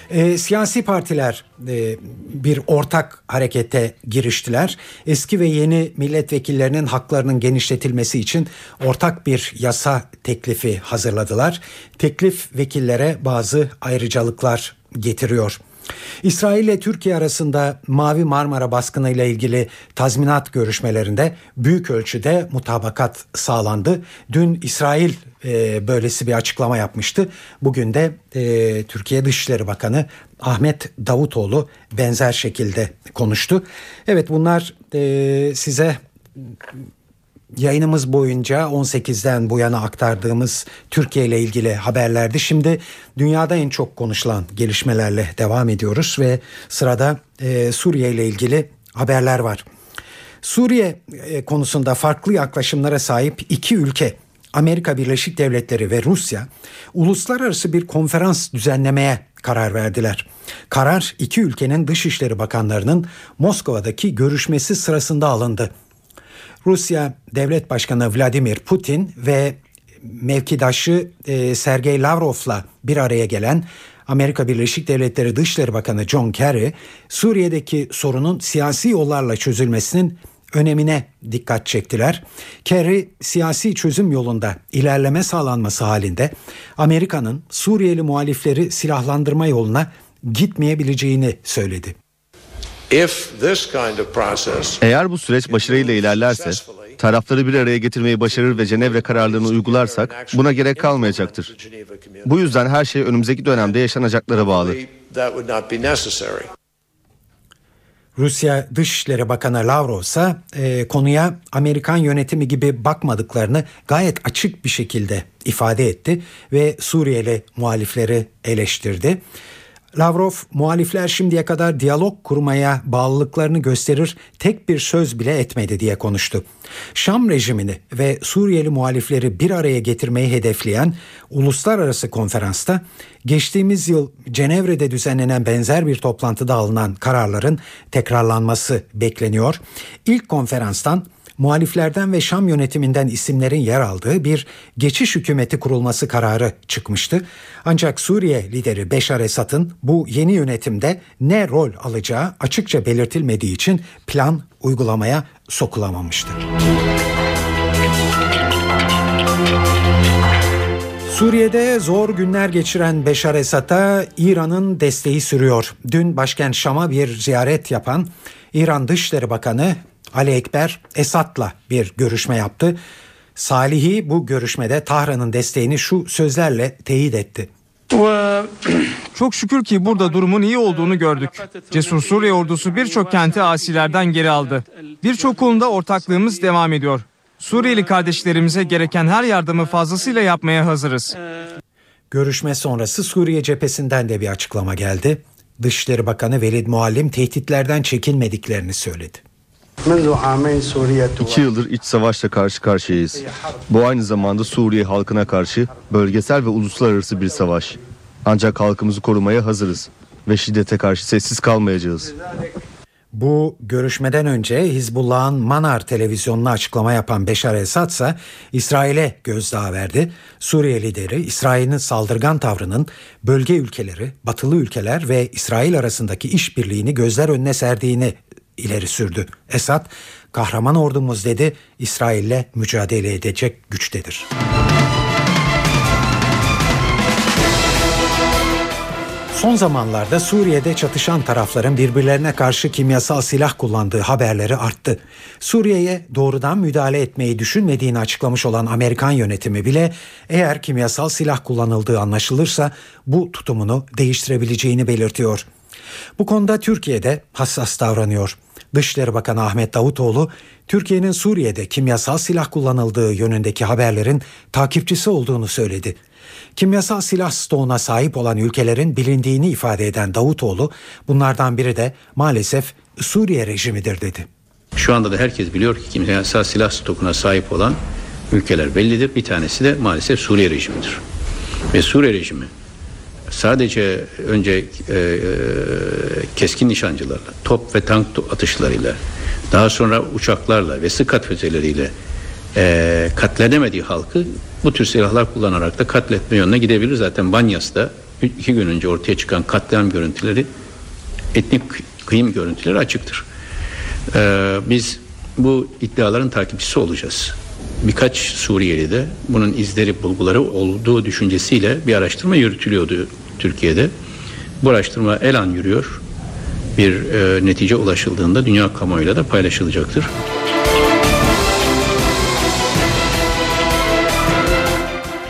E, siyasi partiler e, bir ortak harekete giriştiler. Eski ve yeni milletvekillerinin haklarının genişletilmesi için ortak bir yasa teklifi hazırladılar. Teklif vekillere bazı ayrıcalıklar getiriyor. İsrail ile Türkiye arasında Mavi Marmara baskını ile ilgili tazminat görüşmelerinde büyük ölçüde mutabakat sağlandı. Dün İsrail e, böylesi bir açıklama yapmıştı. Bugün de e, Türkiye Dışişleri Bakanı Ahmet Davutoğlu benzer şekilde konuştu. Evet bunlar e, size yayınımız boyunca 18'den bu yana aktardığımız Türkiye ile ilgili haberlerdi. Şimdi dünyada en çok konuşulan gelişmelerle devam ediyoruz ve sırada e, Suriye ile ilgili haberler var. Suriye e, konusunda farklı yaklaşımlara sahip iki ülke Amerika Birleşik Devletleri ve Rusya uluslararası bir konferans düzenlemeye karar verdiler. Karar iki ülkenin dışişleri bakanlarının Moskova'daki görüşmesi sırasında alındı. Rusya Devlet Başkanı Vladimir Putin ve mevkidaşı e, Sergey Lavrov'la bir araya gelen Amerika Birleşik Devletleri Dışişleri Bakanı John Kerry, Suriye'deki sorunun siyasi yollarla çözülmesinin önemine dikkat çektiler. Kerry siyasi çözüm yolunda ilerleme sağlanması halinde Amerika'nın Suriyeli muhalifleri silahlandırma yoluna gitmeyebileceğini söyledi. Eğer bu süreç başarıyla ilerlerse, tarafları bir araya getirmeyi başarır ve Cenevre kararlarını uygularsak buna gerek kalmayacaktır. Bu yüzden her şey önümüzdeki dönemde yaşanacaklara bağlı. Rusya Dışişleri Bakanı Lavrov ise e, konuya Amerikan yönetimi gibi bakmadıklarını gayet açık bir şekilde ifade etti ve Suriyeli muhalifleri eleştirdi. Lavrov muhalifler şimdiye kadar diyalog kurmaya bağlılıklarını gösterir tek bir söz bile etmedi diye konuştu. Şam rejimini ve Suriyeli muhalifleri bir araya getirmeyi hedefleyen uluslararası konferansta geçtiğimiz yıl Cenevre'de düzenlenen benzer bir toplantıda alınan kararların tekrarlanması bekleniyor. İlk konferanstan muhaliflerden ve Şam yönetiminden isimlerin yer aldığı bir geçiş hükümeti kurulması kararı çıkmıştı. Ancak Suriye lideri Beşar Esad'ın bu yeni yönetimde ne rol alacağı açıkça belirtilmediği için plan uygulamaya sokulamamıştır. Suriye'de zor günler geçiren Beşar Esad'a İran'ın desteği sürüyor. Dün başkent Şam'a bir ziyaret yapan İran Dışişleri Bakanı Ali Ekber Esad'la bir görüşme yaptı. Salih'i bu görüşmede Tahran'ın desteğini şu sözlerle teyit etti. Çok şükür ki burada durumun iyi olduğunu gördük. Cesur Suriye ordusu birçok kenti asilerden geri aldı. Birçok konuda ortaklığımız devam ediyor. Suriyeli kardeşlerimize gereken her yardımı fazlasıyla yapmaya hazırız. Görüşme sonrası Suriye cephesinden de bir açıklama geldi. Dışişleri Bakanı Velid Muallim tehditlerden çekinmediklerini söyledi. İki yıldır iç savaşla karşı karşıyayız. Bu aynı zamanda Suriye halkına karşı bölgesel ve uluslararası bir savaş. Ancak halkımızı korumaya hazırız ve şiddete karşı sessiz kalmayacağız. Bu görüşmeden önce Hizbullah'ın Manar televizyonuna açıklama yapan Beşar Esad ise İsrail'e gözdağı verdi. Suriye lideri İsrail'in saldırgan tavrının bölge ülkeleri, batılı ülkeler ve İsrail arasındaki işbirliğini gözler önüne serdiğini ileri sürdü. Esad, kahraman ordumuz dedi, İsrail'le mücadele edecek güçtedir. Son zamanlarda Suriye'de çatışan tarafların birbirlerine karşı kimyasal silah kullandığı haberleri arttı. Suriye'ye doğrudan müdahale etmeyi düşünmediğini açıklamış olan Amerikan yönetimi bile eğer kimyasal silah kullanıldığı anlaşılırsa bu tutumunu değiştirebileceğini belirtiyor. Bu konuda Türkiye'de hassas davranıyor. Dışişleri Bakanı Ahmet Davutoğlu, Türkiye'nin Suriye'de kimyasal silah kullanıldığı yönündeki haberlerin takipçisi olduğunu söyledi. Kimyasal silah stoğuna sahip olan ülkelerin bilindiğini ifade eden Davutoğlu, bunlardan biri de maalesef Suriye rejimidir dedi. Şu anda da herkes biliyor ki kimyasal silah stokuna sahip olan ülkeler bellidir. Bir tanesi de maalesef Suriye rejimidir. Ve Suriye rejimi sadece önce e, e, keskin nişancılarla, top ve tank atışlarıyla, daha sonra uçaklarla ve sıkat füzeleriyle e, katledemediği halkı bu tür silahlar kullanarak da katletme yönüne gidebilir. Zaten Banyas'ta iki gün önce ortaya çıkan katliam görüntüleri etnik kıyım görüntüleri açıktır. Ee, biz bu iddiaların takipçisi olacağız. Birkaç Suriyeli de bunun izleri bulguları olduğu düşüncesiyle bir araştırma yürütülüyordu Türkiye'de. Bu araştırma el an yürüyor. Bir e, netice ulaşıldığında dünya kamuoyuyla da paylaşılacaktır.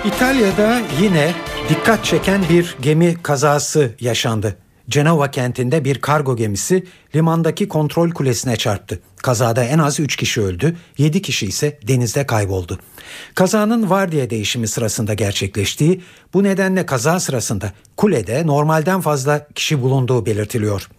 İtalya'da yine dikkat çeken bir gemi kazası yaşandı. Cenova kentinde bir kargo gemisi limandaki kontrol kulesine çarptı. Kazada en az 3 kişi öldü, 7 kişi ise denizde kayboldu. Kazanın vardiya değişimi sırasında gerçekleştiği, bu nedenle kaza sırasında kulede normalden fazla kişi bulunduğu belirtiliyor.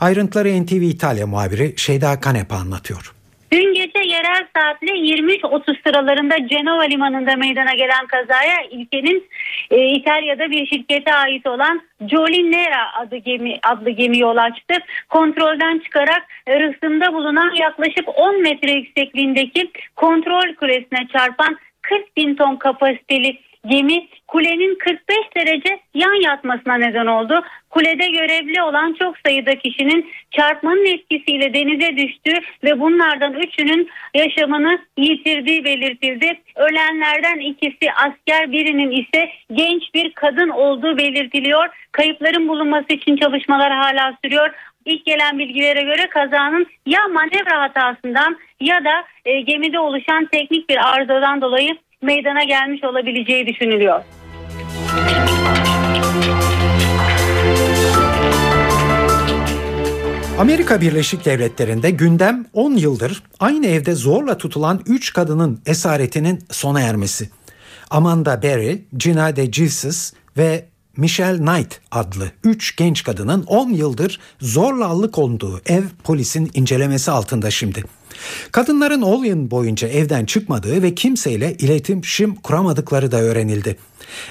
Ayrıntıları NTV İtalya muhabiri Şeyda Kanepa anlatıyor. Dün gece yerel saatle 23.30 sıralarında Cenova limanında meydana gelen kazaya ülkenin e, İtalya'da bir şirkete ait olan Jolinera adı gemi, adlı gemi yol açtı. Kontrolden çıkarak rıhtımda bulunan yaklaşık 10 metre yüksekliğindeki kontrol kulesine çarpan 40 bin ton kapasiteli gemi kulenin 45 derece yan yatmasına neden oldu. Kulede görevli olan çok sayıda kişinin çarpmanın etkisiyle denize düştüğü ve bunlardan üçünün yaşamını yitirdiği belirtildi. Ölenlerden ikisi asker birinin ise genç bir kadın olduğu belirtiliyor. Kayıpların bulunması için çalışmalar hala sürüyor. İlk gelen bilgilere göre kazanın ya manevra hatasından ya da e, gemide oluşan teknik bir arızadan dolayı meydana gelmiş olabileceği düşünülüyor. Amerika Birleşik Devletleri'nde gündem 10 yıldır aynı evde zorla tutulan 3 kadının esaretinin sona ermesi. Amanda Berry, Gina De Jesus ve Michelle Knight adlı 3 genç kadının 10 yıldır zorla alıkonduğu ev polisin incelemesi altında şimdi. Kadınların 10 yıl boyunca evden çıkmadığı ve kimseyle iletişim kuramadıkları da öğrenildi.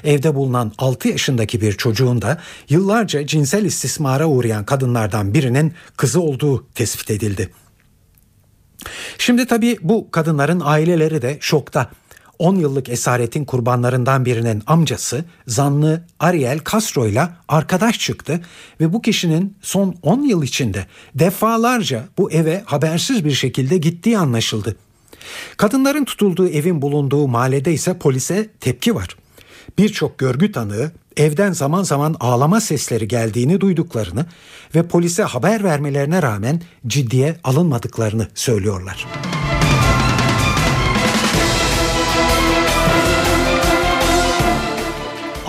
Evde bulunan 6 yaşındaki bir çocuğun da yıllarca cinsel istismara uğrayan kadınlardan birinin kızı olduğu tespit edildi. Şimdi tabii bu kadınların aileleri de şokta. 10 yıllık esaretin kurbanlarından birinin amcası zanlı Ariel Castro ile arkadaş çıktı ve bu kişinin son 10 yıl içinde defalarca bu eve habersiz bir şekilde gittiği anlaşıldı. Kadınların tutulduğu evin bulunduğu mahallede ise polise tepki var. Birçok görgü tanığı evden zaman zaman ağlama sesleri geldiğini duyduklarını ve polise haber vermelerine rağmen ciddiye alınmadıklarını söylüyorlar.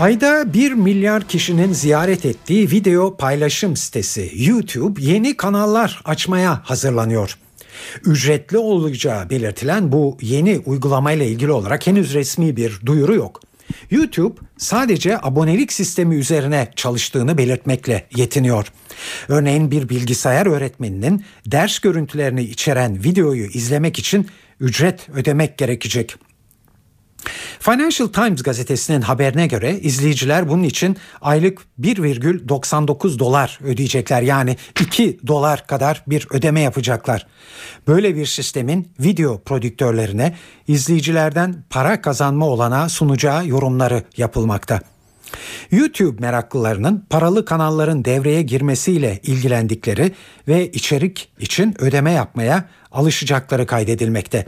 Ayda 1 milyar kişinin ziyaret ettiği video paylaşım sitesi YouTube yeni kanallar açmaya hazırlanıyor. Ücretli olacağı belirtilen bu yeni uygulamayla ilgili olarak henüz resmi bir duyuru yok. YouTube sadece abonelik sistemi üzerine çalıştığını belirtmekle yetiniyor. Örneğin bir bilgisayar öğretmeninin ders görüntülerini içeren videoyu izlemek için ücret ödemek gerekecek. Financial Times gazetesinin haberine göre izleyiciler bunun için aylık 1,99 dolar ödeyecekler. Yani 2 dolar kadar bir ödeme yapacaklar. Böyle bir sistemin video prodüktörlerine izleyicilerden para kazanma olanağı sunacağı yorumları yapılmakta. YouTube meraklılarının paralı kanalların devreye girmesiyle ilgilendikleri ve içerik için ödeme yapmaya alışacakları kaydedilmekte.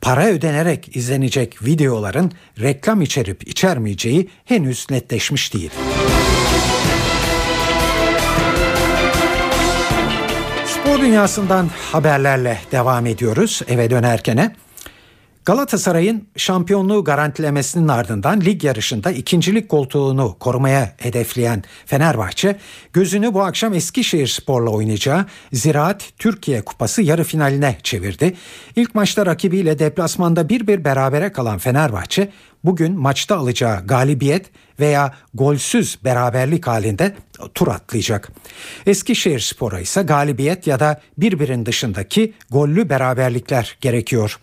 Para ödenerek izlenecek videoların reklam içerip içermeyeceği henüz netleşmiş değil. Spor dünyasından haberlerle devam ediyoruz eve dönerkene. Galatasaray'ın şampiyonluğu garantilemesinin ardından lig yarışında ikincilik koltuğunu korumaya hedefleyen Fenerbahçe gözünü bu akşam Eskişehir Spor'la oynayacağı Ziraat Türkiye Kupası yarı finaline çevirdi. İlk maçta rakibiyle deplasmanda bir bir berabere kalan Fenerbahçe bugün maçta alacağı galibiyet veya golsüz beraberlik halinde tur atlayacak. Eskişehir Spor'a ise galibiyet ya da birbirin dışındaki gollü beraberlikler gerekiyor.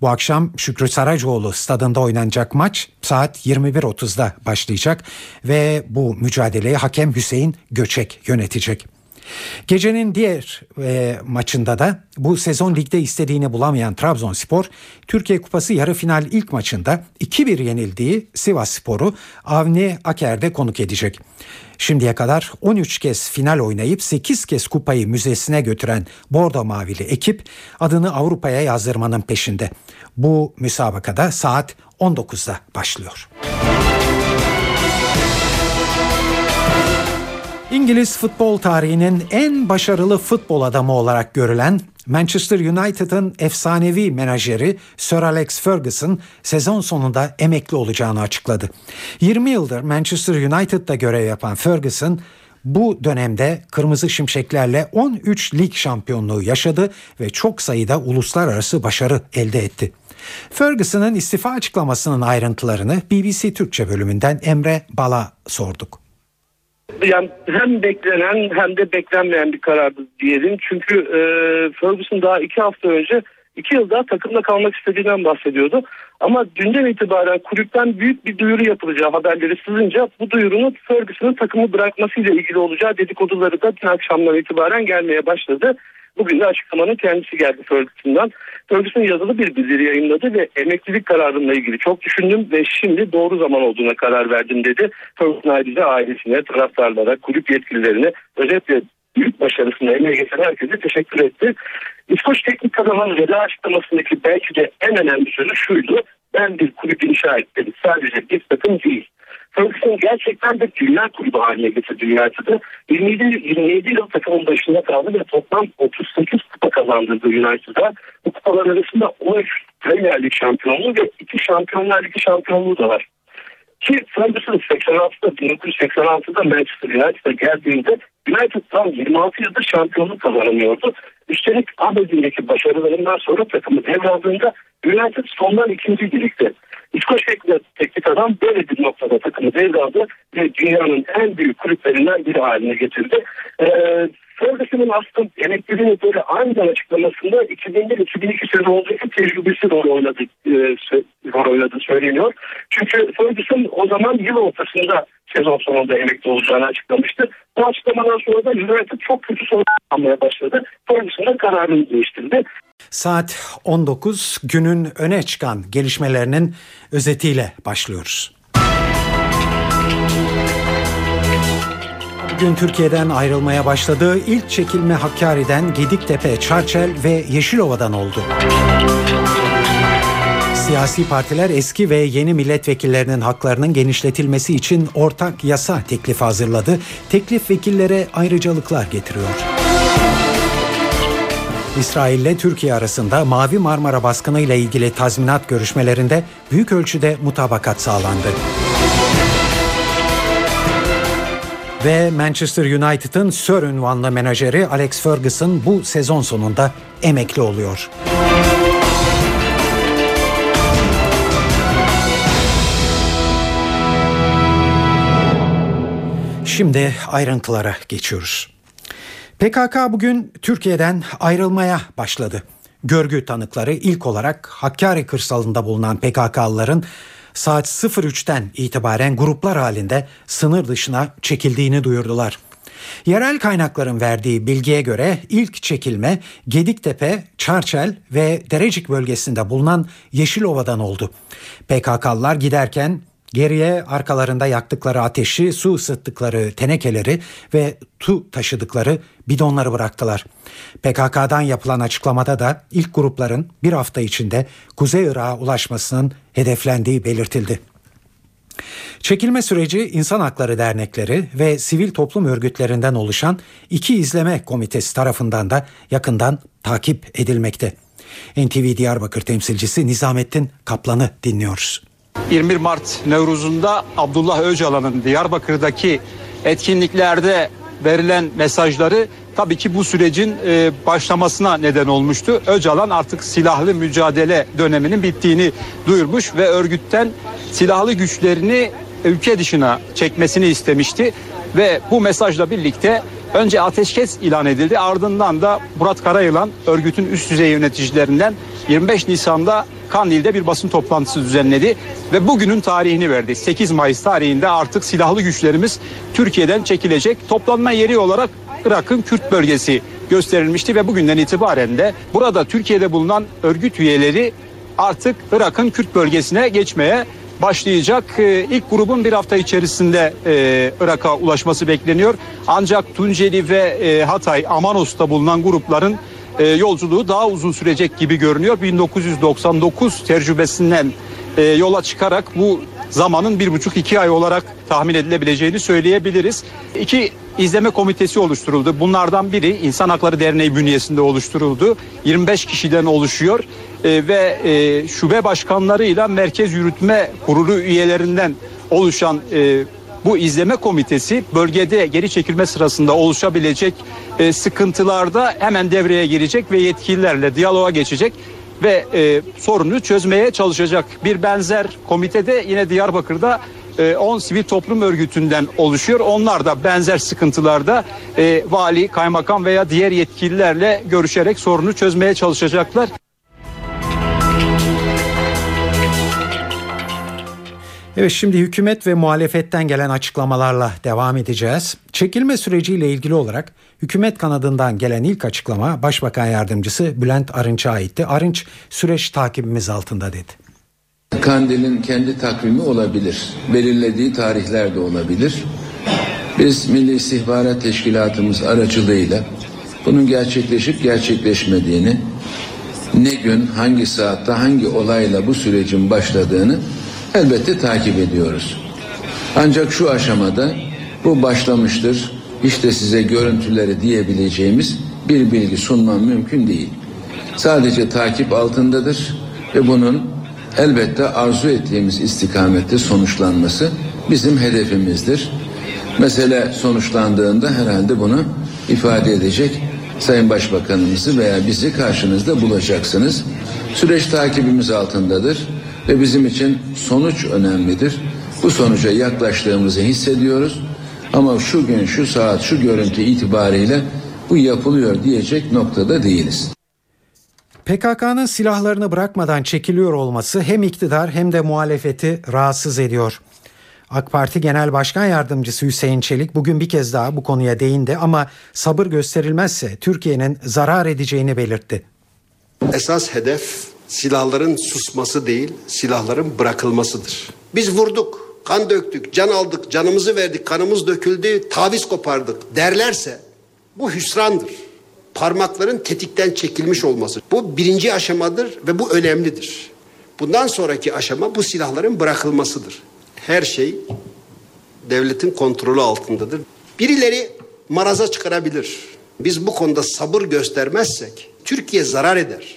Bu akşam Şükrü Saracoğlu stadında oynanacak maç saat 21.30'da başlayacak ve bu mücadeleyi hakem Hüseyin Göçek yönetecek. Gecenin diğer e, maçında da bu sezon ligde istediğini bulamayan Trabzonspor, Türkiye Kupası yarı final ilk maçında 2-1 yenildiği Sivas Spor'u Avni Aker'de konuk edecek. Şimdiye kadar 13 kez final oynayıp 8 kez kupayı müzesine götüren Bordo Mavili ekip adını Avrupa'ya yazdırmanın peşinde. Bu müsabakada saat 19'da başlıyor. İngiliz futbol tarihinin en başarılı futbol adamı olarak görülen Manchester United'ın efsanevi menajeri Sir Alex Ferguson sezon sonunda emekli olacağını açıkladı. 20 yıldır Manchester United'da görev yapan Ferguson bu dönemde Kırmızı Şimşeklerle 13 lig şampiyonluğu yaşadı ve çok sayıda uluslararası başarı elde etti. Ferguson'ın istifa açıklamasının ayrıntılarını BBC Türkçe bölümünden Emre Bala sorduk. Yani hem beklenen hem de beklenmeyen bir karardı diyelim. Çünkü e, Ferguson daha iki hafta önce iki yıl daha takımda kalmak istediğinden bahsediyordu. Ama dünden itibaren kulüpten büyük bir duyuru yapılacağı haberleri sızınca bu duyurunun Ferguson'ın takımı bırakmasıyla ilgili olacağı dedikoduları da dün akşamdan itibaren gelmeye başladı. Bugün de açıklamanın kendisi geldi Ferguson'dan. Ferguson yazılı bir bildiri yayınladı ve emeklilik kararımla ilgili çok düşündüm ve şimdi doğru zaman olduğuna karar verdim dedi. Ferguson ayrıca ailesine, taraftarlara, kulüp yetkililerine özetle büyük başarısını emeğe getiren herkese teşekkür etti. İskoç Teknik Adamı'nın veda açıklamasındaki belki de en önemli sözü şuydu. Ben bir kulüp inşa ettim. Sadece bir takım değil. Ferguson gerçekten de dünya kulübü haline getirdi United'ı. 27, 27 yıl takımın başında kaldı ve toplam 38 kupa kazandırdı United'a. Bu kupalar arasında 13 Premier Lig şampiyonluğu ve 2 Şampiyonlar Ligi şampiyonluğu da var. Ki Ferguson 86'da 1986'da Manchester United'a geldiğinde United tam 26 yıldır şampiyonluk kazanamıyordu. Üstelik Aberdeen'deki başarılarından sonra takımı devraldığında United sondan ikinci birlikte. İskoç teknik adam böyle bir noktada takımı devraldı ve dünyanın en büyük kulüplerinden biri haline getirdi. Ee, Ferguson'un aslında emekliliğini böyle aniden açıklamasında 2001-2002 sezonundaki tecrübesi rol oynadı, e, rol oynadı söyleniyor. Çünkü Ferguson o zaman yıl ortasında sezon sonunda emekli olacağını açıklamıştı. Bu açıklamadan sonra da United çok kötü sonuç almaya başladı. Ferguson kararını değiştirdi. Saat 19 günün öne çıkan gelişmelerinin özetiyle başlıyoruz. Bugün Türkiye'den ayrılmaya başladığı ilk çekilme Hakkari'den Gediktepe, Çarçel ve Yeşilova'dan oldu. Siyasi partiler eski ve yeni milletvekillerinin haklarının genişletilmesi için ortak yasa teklifi hazırladı. Teklif vekillere ayrıcalıklar getiriyor. İsrail ile Türkiye arasında Mavi Marmara baskını ile ilgili tazminat görüşmelerinde büyük ölçüde mutabakat sağlandı. Ve Manchester United'ın Sir ünvanlı menajeri Alex Ferguson bu sezon sonunda emekli oluyor. Şimdi ayrıntılara geçiyoruz. PKK bugün Türkiye'den ayrılmaya başladı. Görgü tanıkları ilk olarak Hakkari kırsalında bulunan PKK'lıların saat 03'ten itibaren gruplar halinde sınır dışına çekildiğini duyurdular. Yerel kaynakların verdiği bilgiye göre ilk çekilme Gediktepe, Çarçel ve Derecik bölgesinde bulunan Yeşilova'dan oldu. PKK'lılar giderken Geriye arkalarında yaktıkları ateşi, su ısıttıkları tenekeleri ve tu taşıdıkları bidonları bıraktılar. PKK'dan yapılan açıklamada da ilk grupların bir hafta içinde Kuzey Irak'a ulaşmasının hedeflendiği belirtildi. Çekilme süreci insan hakları dernekleri ve sivil toplum örgütlerinden oluşan iki izleme komitesi tarafından da yakından takip edilmekte. NTV Diyarbakır temsilcisi Nizamettin Kaplan'ı dinliyoruz. 21 Mart Nevruz'unda Abdullah Öcalan'ın Diyarbakır'daki etkinliklerde verilen mesajları tabii ki bu sürecin e, başlamasına neden olmuştu. Öcalan artık silahlı mücadele döneminin bittiğini duyurmuş ve örgütten silahlı güçlerini ülke dışına çekmesini istemişti ve bu mesajla birlikte önce ateşkes ilan edildi ardından da Murat Karayılan örgütün üst düzey yöneticilerinden 25 Nisan'da Kandil'de bir basın toplantısı düzenledi ve bugünün tarihini verdi. 8 Mayıs tarihinde artık silahlı güçlerimiz Türkiye'den çekilecek. Toplanma yeri olarak Irak'ın Kürt bölgesi gösterilmişti ve bugünden itibaren de burada Türkiye'de bulunan örgüt üyeleri artık Irak'ın Kürt bölgesine geçmeye başlayacak. Ee, ilk grubun bir hafta içerisinde e, Irak'a ulaşması bekleniyor. Ancak Tunceli ve e, Hatay, Amanos'ta bulunan grupların e, yolculuğu daha uzun sürecek gibi görünüyor. 1999 tecrübesinden yola çıkarak bu zamanın bir buçuk iki ay olarak tahmin edilebileceğini söyleyebiliriz. İki izleme komitesi oluşturuldu. Bunlardan biri İnsan Hakları Derneği bünyesinde oluşturuldu. 25 kişiden oluşuyor ve e, şube başkanlarıyla Merkez Yürütme Kurulu üyelerinden oluşan e, bu izleme komitesi bölgede geri çekilme sırasında oluşabilecek e, sıkıntılarda hemen devreye girecek ve yetkililerle diyaloğa geçecek ve e, sorunu çözmeye çalışacak. Bir benzer komitede yine Diyarbakır'da e, 10 sivil toplum örgütünden oluşuyor. Onlar da benzer sıkıntılarda e, vali, kaymakam veya diğer yetkililerle görüşerek sorunu çözmeye çalışacaklar. Evet şimdi hükümet ve muhalefetten gelen açıklamalarla devam edeceğiz. Çekilme süreciyle ilgili olarak hükümet kanadından gelen ilk açıklama Başbakan Yardımcısı Bülent Arınç'a aitti. Arınç süreç takibimiz altında dedi. Kandil'in kendi takvimi olabilir. Belirlediği tarihler de olabilir. Biz Milli İstihbarat Teşkilatımız aracılığıyla bunun gerçekleşip gerçekleşmediğini, ne gün, hangi saatte, hangi olayla bu sürecin başladığını elbette takip ediyoruz. Ancak şu aşamada bu başlamıştır, işte size görüntüleri diyebileceğimiz bir bilgi sunmam mümkün değil. Sadece takip altındadır ve bunun elbette arzu ettiğimiz istikamette sonuçlanması bizim hedefimizdir. Mesele sonuçlandığında herhalde bunu ifade edecek Sayın Başbakanımızı veya bizi karşınızda bulacaksınız. Süreç takibimiz altındadır ve bizim için sonuç önemlidir. Bu sonuca yaklaştığımızı hissediyoruz. Ama şu gün, şu saat, şu görüntü itibariyle bu yapılıyor diyecek noktada değiliz. PKK'nın silahlarını bırakmadan çekiliyor olması hem iktidar hem de muhalefeti rahatsız ediyor. AK Parti Genel Başkan Yardımcısı Hüseyin Çelik bugün bir kez daha bu konuya değindi ama sabır gösterilmezse Türkiye'nin zarar edeceğini belirtti. Esas hedef silahların susması değil, silahların bırakılmasıdır. Biz vurduk, kan döktük, can aldık, canımızı verdik, kanımız döküldü, taviz kopardık derlerse bu hüsrandır. Parmakların tetikten çekilmiş olması. Bu birinci aşamadır ve bu önemlidir. Bundan sonraki aşama bu silahların bırakılmasıdır. Her şey devletin kontrolü altındadır. Birileri maraza çıkarabilir. Biz bu konuda sabır göstermezsek Türkiye zarar eder.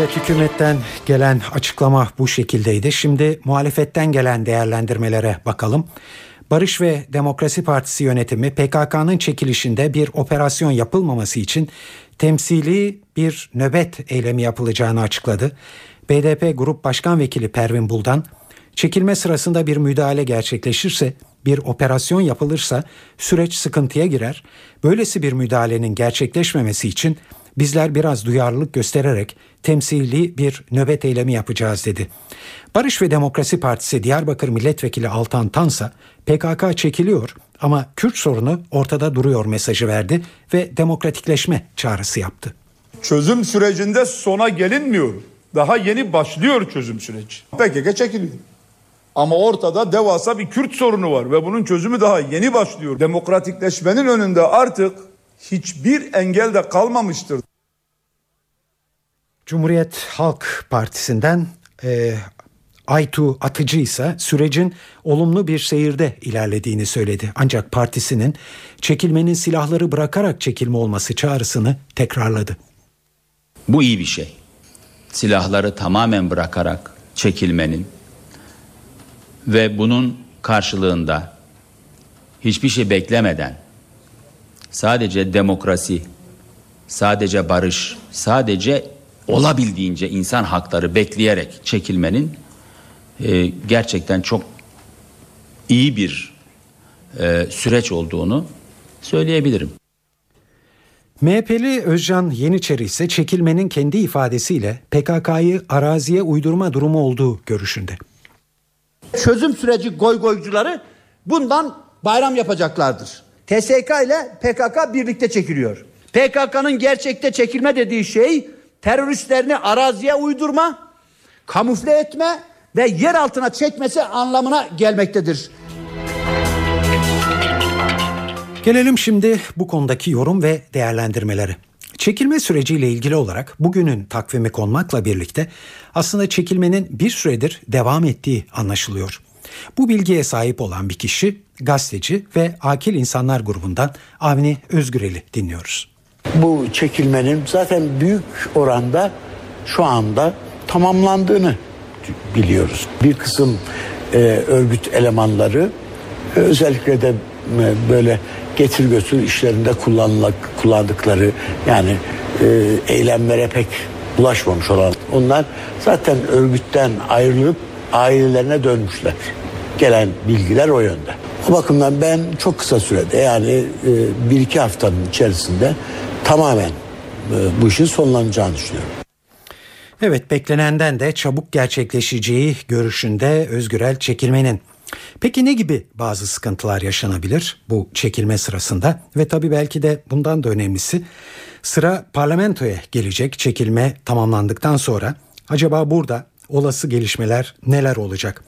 Evet hükümetten gelen açıklama bu şekildeydi. Şimdi muhalefetten gelen değerlendirmelere bakalım. Barış ve Demokrasi Partisi yönetimi PKK'nın çekilişinde bir operasyon yapılmaması için temsili bir nöbet eylemi yapılacağını açıkladı. BDP Grup Başkan Vekili Pervin Buldan, çekilme sırasında bir müdahale gerçekleşirse, bir operasyon yapılırsa süreç sıkıntıya girer. Böylesi bir müdahalenin gerçekleşmemesi için bizler biraz duyarlılık göstererek temsili bir nöbet eylemi yapacağız dedi. Barış ve Demokrasi Partisi Diyarbakır Milletvekili Altan Tansa PKK çekiliyor ama Kürt sorunu ortada duruyor mesajı verdi ve demokratikleşme çağrısı yaptı. Çözüm sürecinde sona gelinmiyor. Daha yeni başlıyor çözüm süreci. PKK çekiliyor. Ama ortada devasa bir Kürt sorunu var ve bunun çözümü daha yeni başlıyor. Demokratikleşmenin önünde artık hiçbir engel de kalmamıştır. Cumhuriyet Halk Partisi'nden e, Aytu Atıcı ise sürecin olumlu bir seyirde ilerlediğini söyledi. Ancak partisinin çekilmenin silahları bırakarak çekilme olması çağrısını tekrarladı. Bu iyi bir şey. Silahları tamamen bırakarak çekilmenin ve bunun karşılığında hiçbir şey beklemeden sadece demokrasi, sadece barış, sadece olabildiğince insan hakları bekleyerek çekilmenin e, gerçekten çok iyi bir e, süreç olduğunu söyleyebilirim. MHP'li Özcan Yeniçeri ise çekilmenin kendi ifadesiyle PKK'yı araziye uydurma durumu olduğu görüşünde. Çözüm süreci goygoycuları bundan bayram yapacaklardır. TSK ile PKK birlikte çekiliyor. PKK'nın gerçekte çekilme dediği şey teröristlerini araziye uydurma, kamufle etme ve yer altına çekmesi anlamına gelmektedir. Gelelim şimdi bu konudaki yorum ve değerlendirmeleri. Çekilme süreciyle ilgili olarak bugünün takvimi konmakla birlikte aslında çekilmenin bir süredir devam ettiği anlaşılıyor. Bu bilgiye sahip olan bir kişi gazeteci ve Akil İnsanlar grubundan Avni Özgürel'i dinliyoruz. Bu çekilmenin zaten büyük oranda şu anda tamamlandığını biliyoruz. Bir kısım e, örgüt elemanları e, özellikle de e, böyle getir götür işlerinde kullanılak, kullandıkları yani e, eylemlere pek ulaşmamış olan onlar zaten örgütten ayrılıp ailelerine dönmüşler. Gelen bilgiler o yönde. O bakımdan ben çok kısa sürede yani e, bir iki haftanın içerisinde tamamen e, bu işin sonlanacağını düşünüyorum. Evet beklenenden de çabuk gerçekleşeceği görüşünde Özgürel çekilmenin. Peki ne gibi bazı sıkıntılar yaşanabilir bu çekilme sırasında ve tabii belki de bundan da önemlisi sıra parlamentoya gelecek çekilme tamamlandıktan sonra acaba burada olası gelişmeler neler olacak?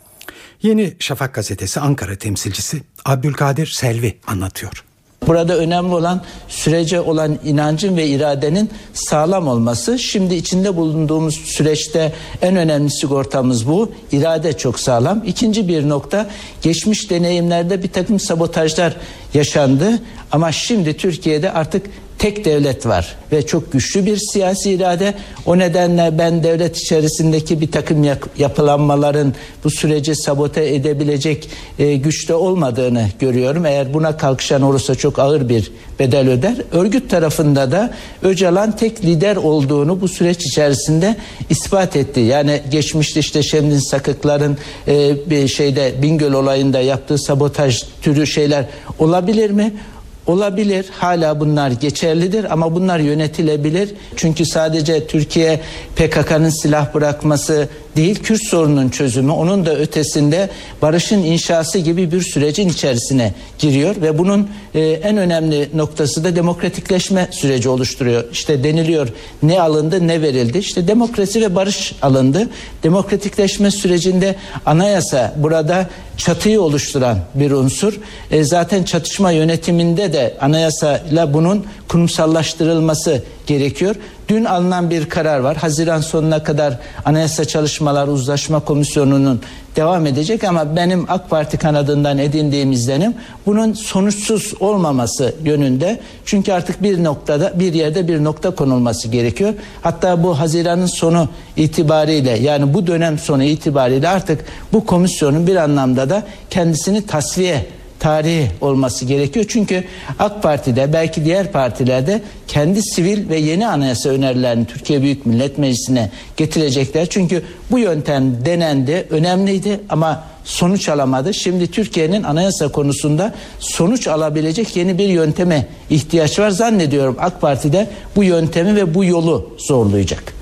Yeni Şafak gazetesi Ankara temsilcisi Abdülkadir Selvi anlatıyor. Burada önemli olan sürece olan inancın ve iradenin sağlam olması. Şimdi içinde bulunduğumuz süreçte en önemli sigortamız bu. İrade çok sağlam. İkinci bir nokta geçmiş deneyimlerde bir takım sabotajlar yaşandı. Ama şimdi Türkiye'de artık tek devlet var ve çok güçlü bir siyasi irade. O nedenle ben devlet içerisindeki bir takım yapılanmaların bu süreci sabote edebilecek e, güçte olmadığını görüyorum. Eğer buna kalkışan olursa çok ağır bir bedel öder. Örgüt tarafında da Öcalan tek lider olduğunu bu süreç içerisinde ispat etti. Yani geçmişte işte Şemdin Sakıkların e, bir şeyde Bingöl olayında yaptığı sabotaj türü şeyler olabilir mi? Olabilir hala bunlar geçerlidir ama bunlar yönetilebilir. Çünkü sadece Türkiye PKK'nın silah bırakması değil Kürt sorunun çözümü onun da ötesinde barışın inşası gibi bir sürecin içerisine giriyor ve bunun e, en önemli noktası da demokratikleşme süreci oluşturuyor. İşte deniliyor ne alındı ne verildi işte demokrasi ve barış alındı. Demokratikleşme sürecinde anayasa burada çatıyı oluşturan bir unsur. E, zaten çatışma yönetiminde de anayasayla bunun kurumsallaştırılması gerekiyor. Dün alınan bir karar var. Haziran sonuna kadar Anayasa Çalışmalar Uzlaşma Komisyonu'nun devam edecek ama benim AK Parti kanadından edindiğim izlenim bunun sonuçsuz olmaması yönünde. Çünkü artık bir noktada bir yerde bir nokta konulması gerekiyor. Hatta bu Haziran'ın sonu itibariyle yani bu dönem sonu itibariyle artık bu komisyonun bir anlamda da kendisini tasfiye tarihi olması gerekiyor. Çünkü AK Parti'de belki diğer partilerde kendi sivil ve yeni anayasa önerilerini Türkiye Büyük Millet Meclisi'ne getirecekler. Çünkü bu yöntem denendi, önemliydi ama sonuç alamadı. Şimdi Türkiye'nin anayasa konusunda sonuç alabilecek yeni bir yönteme ihtiyaç var. Zannediyorum AK Parti'de bu yöntemi ve bu yolu zorlayacak.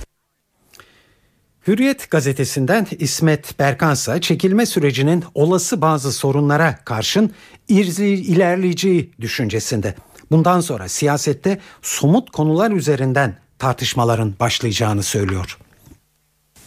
Hürriyet gazetesinden İsmet Berkansa çekilme sürecinin olası bazı sorunlara karşın ilerleyeceği düşüncesinde. Bundan sonra siyasette somut konular üzerinden tartışmaların başlayacağını söylüyor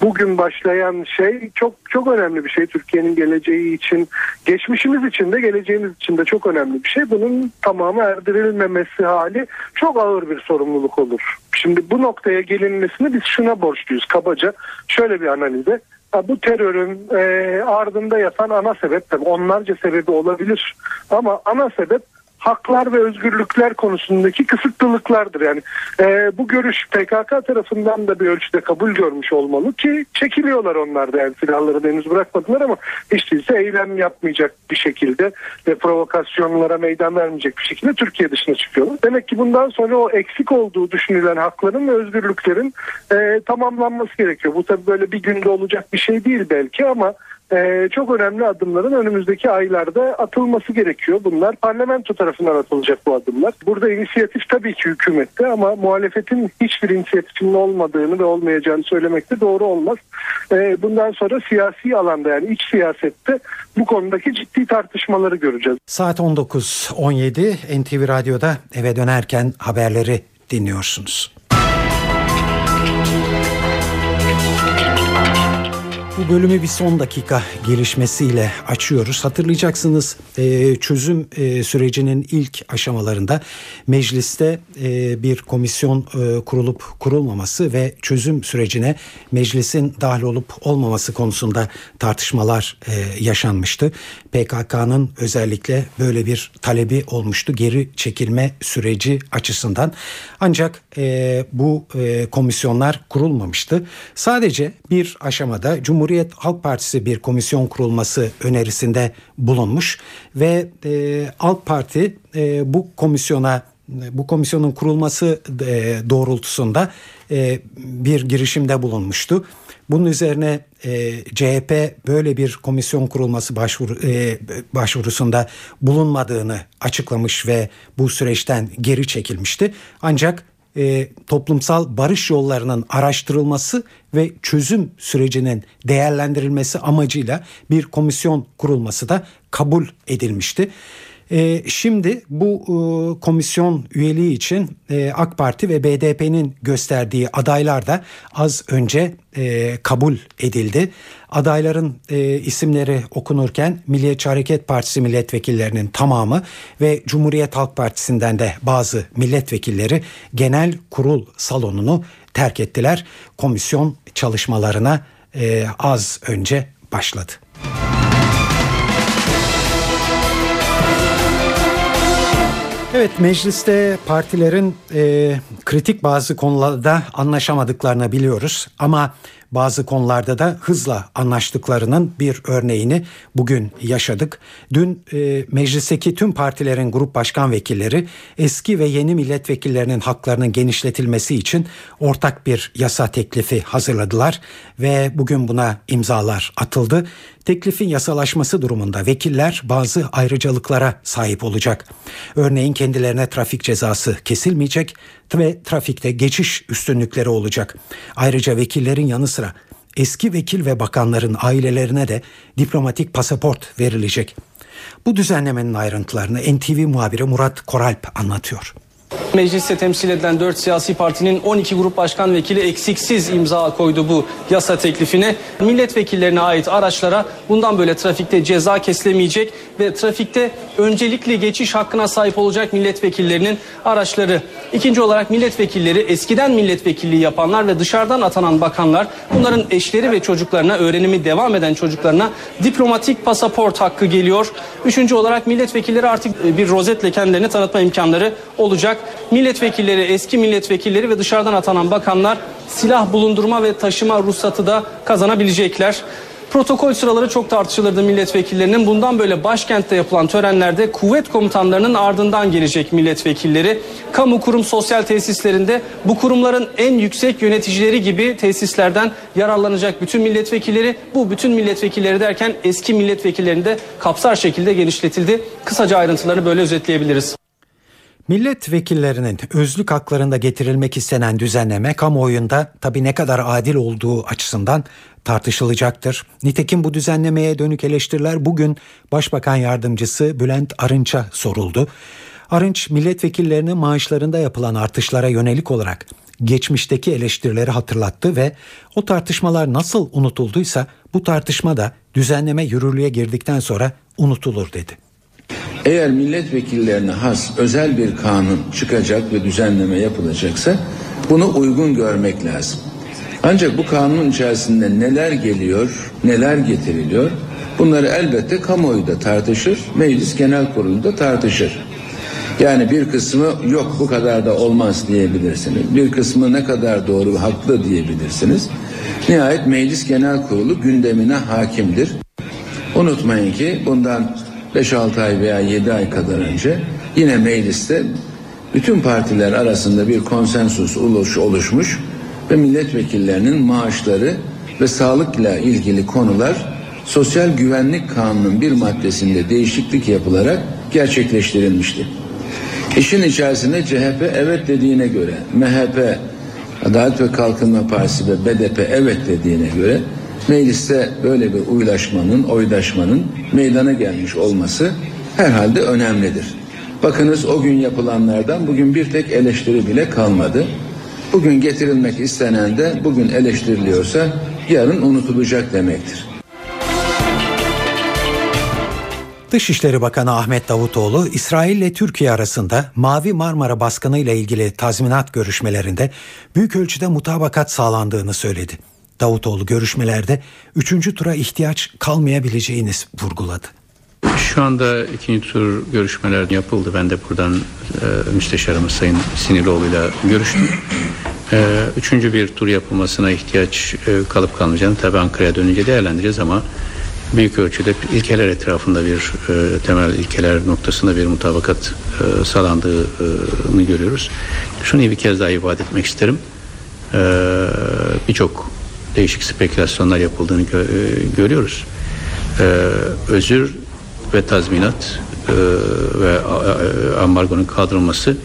bugün başlayan şey çok çok önemli bir şey Türkiye'nin geleceği için, geçmişimiz için de geleceğimiz için de çok önemli bir şey. Bunun tamamı erdirilmemesi hali çok ağır bir sorumluluk olur. Şimdi bu noktaya gelinmesini biz şuna borçluyuz kabaca. Şöyle bir analize. Bu terörün e, ardında yatan ana sebep tabii onlarca sebebi olabilir ama ana sebep haklar ve özgürlükler konusundaki kısıtlılıklardır. Yani e, bu görüş PKK tarafından da bir ölçüde kabul görmüş olmalı ki çekiliyorlar onlar da yani silahları henüz bırakmadılar ama hiç değilse eylem yapmayacak bir şekilde ve provokasyonlara meydan vermeyecek bir şekilde Türkiye dışına çıkıyorlar. Demek ki bundan sonra o eksik olduğu düşünülen hakların ve özgürlüklerin e, tamamlanması gerekiyor. Bu tabii böyle bir günde olacak bir şey değil belki ama ee, çok önemli adımların önümüzdeki aylarda atılması gerekiyor. Bunlar parlamento tarafından atılacak bu adımlar. Burada inisiyatif tabii ki hükümette ama muhalefetin hiçbir inisiyatifinin olmadığını ve olmayacağını söylemek de doğru olmaz. Ee, bundan sonra siyasi alanda yani iç siyasette bu konudaki ciddi tartışmaları göreceğiz. Saat 19.17 NTV Radyo'da eve dönerken haberleri dinliyorsunuz. Bu bölümü bir son dakika gelişmesiyle açıyoruz. Hatırlayacaksınız e, çözüm e, sürecinin ilk aşamalarında mecliste e, bir komisyon kurulup kurulmaması ve çözüm sürecine meclisin dahil olup olmaması konusunda tartışmalar yaşanmıştı. PKK'nın özellikle böyle bir talebi olmuştu geri çekilme süreci açısından. Ancak bu komisyonlar kurulmamıştı. Sadece bir aşamada Cumhuriyet Cumhuriyet Halk Partisi bir komisyon kurulması önerisinde bulunmuş ve e, Halk Parti e, bu komisyona bu komisyonun kurulması e, doğrultusunda e, bir girişimde bulunmuştu. Bunun üzerine e, CHP böyle bir komisyon kurulması başvuru, e, başvurusunda bulunmadığını açıklamış ve bu süreçten geri çekilmişti. Ancak e, toplumsal barış yollarının araştırılması ve çözüm sürecinin değerlendirilmesi amacıyla bir komisyon kurulması da kabul edilmişti. E, şimdi bu e, komisyon üyeliği için e, AK Parti ve BDP'nin gösterdiği adaylar da az önce e, kabul edildi. Adayların isimleri okunurken Milliyetçi Hareket Partisi milletvekillerinin tamamı ve Cumhuriyet Halk Partisi'nden de bazı milletvekilleri genel kurul salonunu terk ettiler. Komisyon çalışmalarına az önce başladı. Evet mecliste partilerin e, kritik bazı konularda anlaşamadıklarını biliyoruz ama bazı konularda da hızla anlaştıklarının bir örneğini bugün yaşadık. Dün e, meclisteki tüm partilerin grup başkan vekilleri eski ve yeni milletvekillerinin haklarının genişletilmesi için ortak bir yasa teklifi hazırladılar ve bugün buna imzalar atıldı. Teklifin yasalaşması durumunda vekiller bazı ayrıcalıklara sahip olacak. Örneğin kendilerine trafik cezası kesilmeyecek ve trafikte geçiş üstünlükleri olacak. Ayrıca vekillerin yanı sıra eski vekil ve bakanların ailelerine de diplomatik pasaport verilecek. Bu düzenlemenin ayrıntılarını NTV muhabiri Murat Koralp anlatıyor. Mecliste temsil edilen 4 siyasi partinin 12 grup başkan vekili eksiksiz imza koydu bu yasa teklifine. Milletvekillerine ait araçlara bundan böyle trafikte ceza kesilemeyecek ve trafikte öncelikli geçiş hakkına sahip olacak milletvekillerinin araçları. İkinci olarak milletvekilleri eskiden milletvekilliği yapanlar ve dışarıdan atanan bakanlar bunların eşleri ve çocuklarına öğrenimi devam eden çocuklarına diplomatik pasaport hakkı geliyor. Üçüncü olarak milletvekilleri artık bir rozetle kendilerini tanıtma imkanları olacak milletvekilleri, eski milletvekilleri ve dışarıdan atanan bakanlar silah bulundurma ve taşıma ruhsatı da kazanabilecekler. Protokol sıraları çok tartışılırdı milletvekillerinin. Bundan böyle başkentte yapılan törenlerde kuvvet komutanlarının ardından gelecek milletvekilleri. Kamu kurum sosyal tesislerinde bu kurumların en yüksek yöneticileri gibi tesislerden yararlanacak bütün milletvekilleri. Bu bütün milletvekilleri derken eski milletvekillerini de kapsar şekilde genişletildi. Kısaca ayrıntılarını böyle özetleyebiliriz. Milletvekillerinin özlük haklarında getirilmek istenen düzenleme kamuoyunda tabi ne kadar adil olduğu açısından tartışılacaktır. Nitekim bu düzenlemeye dönük eleştiriler bugün Başbakan Yardımcısı Bülent Arınç'a soruldu. Arınç milletvekillerinin maaşlarında yapılan artışlara yönelik olarak geçmişteki eleştirileri hatırlattı ve o tartışmalar nasıl unutulduysa bu tartışma da düzenleme yürürlüğe girdikten sonra unutulur dedi. Eğer milletvekillerine has özel bir kanun çıkacak ve düzenleme yapılacaksa bunu uygun görmek lazım. Ancak bu kanunun içerisinde neler geliyor, neler getiriliyor bunları elbette kamuoyu da tartışır, meclis genel kurulu da tartışır. Yani bir kısmı yok bu kadar da olmaz diyebilirsiniz. Bir kısmı ne kadar doğru haklı diyebilirsiniz. Nihayet meclis genel kurulu gündemine hakimdir. Unutmayın ki bundan 5-6 ay veya 7 ay kadar önce yine mecliste bütün partiler arasında bir konsensus oluş, oluşmuş ve milletvekillerinin maaşları ve sağlıkla ilgili konular Sosyal Güvenlik Kanunu'nun bir maddesinde değişiklik yapılarak gerçekleştirilmişti. İşin içerisinde CHP evet dediğine göre, MHP, Adalet ve Kalkınma Partisi ve BDP evet dediğine göre mecliste böyle bir uylaşmanın, oydaşmanın meydana gelmiş olması herhalde önemlidir. Bakınız o gün yapılanlardan bugün bir tek eleştiri bile kalmadı. Bugün getirilmek istenen de bugün eleştiriliyorsa yarın unutulacak demektir. Dışişleri Bakanı Ahmet Davutoğlu, İsrail ile Türkiye arasında Mavi Marmara baskını ile ilgili tazminat görüşmelerinde büyük ölçüde mutabakat sağlandığını söyledi. Davutoğlu görüşmelerde üçüncü tura ihtiyaç kalmayabileceğini vurguladı. Şu anda ikinci tur görüşmeler yapıldı. Ben de buradan e, müsteşarımız Sayın Sinirlioğlu ile görüştüm. E, üçüncü bir tur yapılmasına ihtiyaç e, kalıp kalmayacağını tabii Ankara'ya dönünce değerlendireceğiz ama büyük ölçüde ilkeler etrafında bir e, temel ilkeler noktasında bir mutabakat e, sağlandığını görüyoruz. Şunu bir kez daha ifade etmek isterim. E, Birçok değişik spekülasyonlar yapıldığını gö- e, görüyoruz. E, özür ve tazminat e, ve e, ambargonun kaldırılması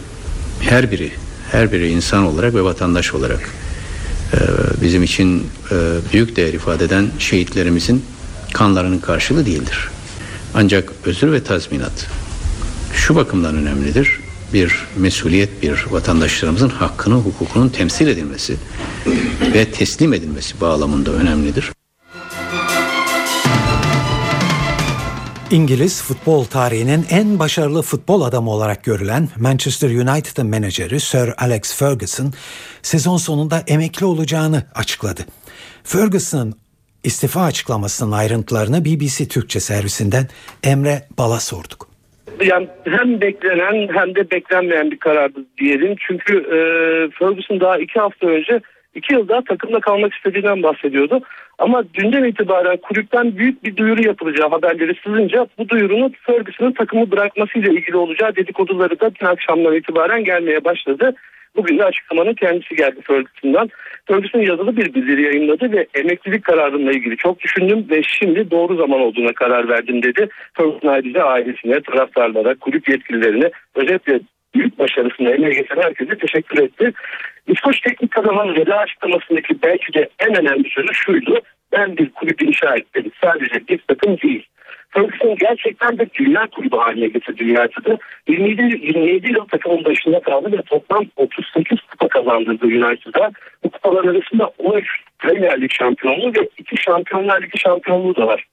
her biri her biri insan olarak ve vatandaş olarak e, bizim için e, büyük değer ifade eden şehitlerimizin kanlarının karşılığı değildir. Ancak özür ve tazminat şu bakımdan önemlidir. Bir mesuliyet, bir vatandaşlarımızın hakkını, hukukunun temsil edilmesi ve teslim edilmesi bağlamında önemlidir. İngiliz futbol tarihinin en başarılı futbol adamı olarak görülen Manchester United'ın menajeri Sir Alex Ferguson sezon sonunda emekli olacağını açıkladı. Ferguson'ın istifa açıklamasının ayrıntılarını BBC Türkçe servisinden Emre Bal'a sorduk. Yani hem beklenen hem de beklenmeyen bir karardı diyelim. Çünkü e, Ferguson daha iki hafta önce iki yıl daha takımda kalmak istediğinden bahsediyordu. Ama dünden itibaren kulüpten büyük bir duyuru yapılacağı haberleri sızınca bu duyurunun Ferguson'ın takımı bırakmasıyla ilgili olacağı dedikoduları da dün akşamdan itibaren gelmeye başladı. Bugün de açıklamanın kendisi geldi Ferguson'dan. Ferguson yazılı bir bildiri yayınladı ve emeklilik kararımla ilgili çok düşündüm ve şimdi doğru zaman olduğuna karar verdim dedi. Ferguson ayrıca ailesine, taraftarlara, kulüp yetkililerine özellikle büyük başarısına emeği geçen herkese teşekkür etti. İskoç teknik adamın veda açıklamasındaki belki de en önemli sözü şuydu. Ben bir kulüp inşa ettim. Sadece bir takım değil. Ferguson gerçekten de dünya kulübü haline getirdi United'ı. 27, 27 yıl takımın başında kaldı ve toplam 38 kupa kazandırdı United'a. Bu kupalar arasında 13 Premier Lig şampiyonluğu ve 2 Şampiyonlar Ligi şampiyonluğu da var.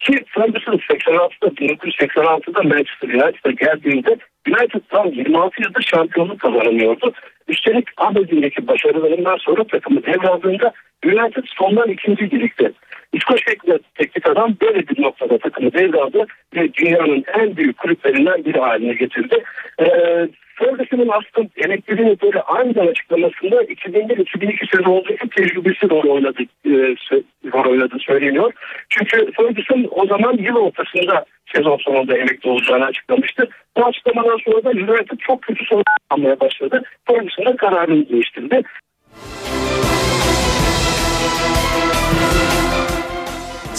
Ki Ferguson 86'da 1986'da Manchester United'a geldiğinde United tam 26 yıldır şampiyonluk kazanamıyordu. Üstelik Aberdeen'deki başarılarından sonra takımı devraldığında United sondan ikinci ligde. İskoç teknik adam böyle bir noktada takımı devraldı ve dünyanın en büyük kulüplerinden biri haline getirdi. Ee, Ferguson'un aslında emekliliğini böyle aniden açıklamasında 2001-2002 sezonundaki tecrübesi rol oynadı, e, rol oynadı söyleniyor. Çünkü Ferguson o zaman yıl ortasında sezon sonunda emekli olacağını açıklamıştı. Bu açıklamadan sonra da United çok kötü sonuç almaya başladı. Ferguson kararını değiştirdi.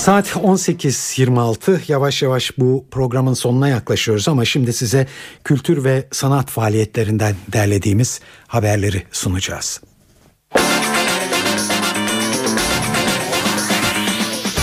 Saat 18.26 yavaş yavaş bu programın sonuna yaklaşıyoruz ama şimdi size kültür ve sanat faaliyetlerinden derlediğimiz haberleri sunacağız.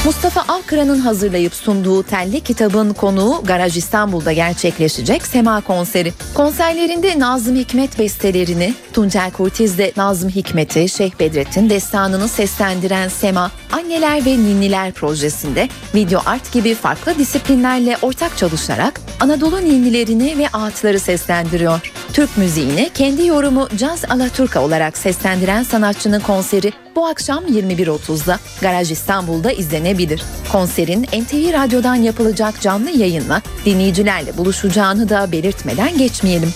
Mustafa Akran'ın hazırlayıp sunduğu Telli kitabın konuğu Garaj İstanbul'da gerçekleşecek Sema konseri. Konserlerinde Nazım Hikmet bestelerini, Tuncel Kurtiz'de Nazım Hikmet'i, Şeyh Bedrettin destanını seslendiren Sema, Anneler ve Ninniler projesinde video art gibi farklı disiplinlerle ortak çalışarak Anadolu ninnilerini ve ağıtları seslendiriyor. Türk müziğini kendi yorumu Caz Alaturka olarak seslendiren sanatçının konseri bu akşam 21.30'da Garaj İstanbul'da izlenebilir. Konserin NTV Radyo'dan yapılacak canlı yayınla dinleyicilerle buluşacağını da belirtmeden geçmeyelim.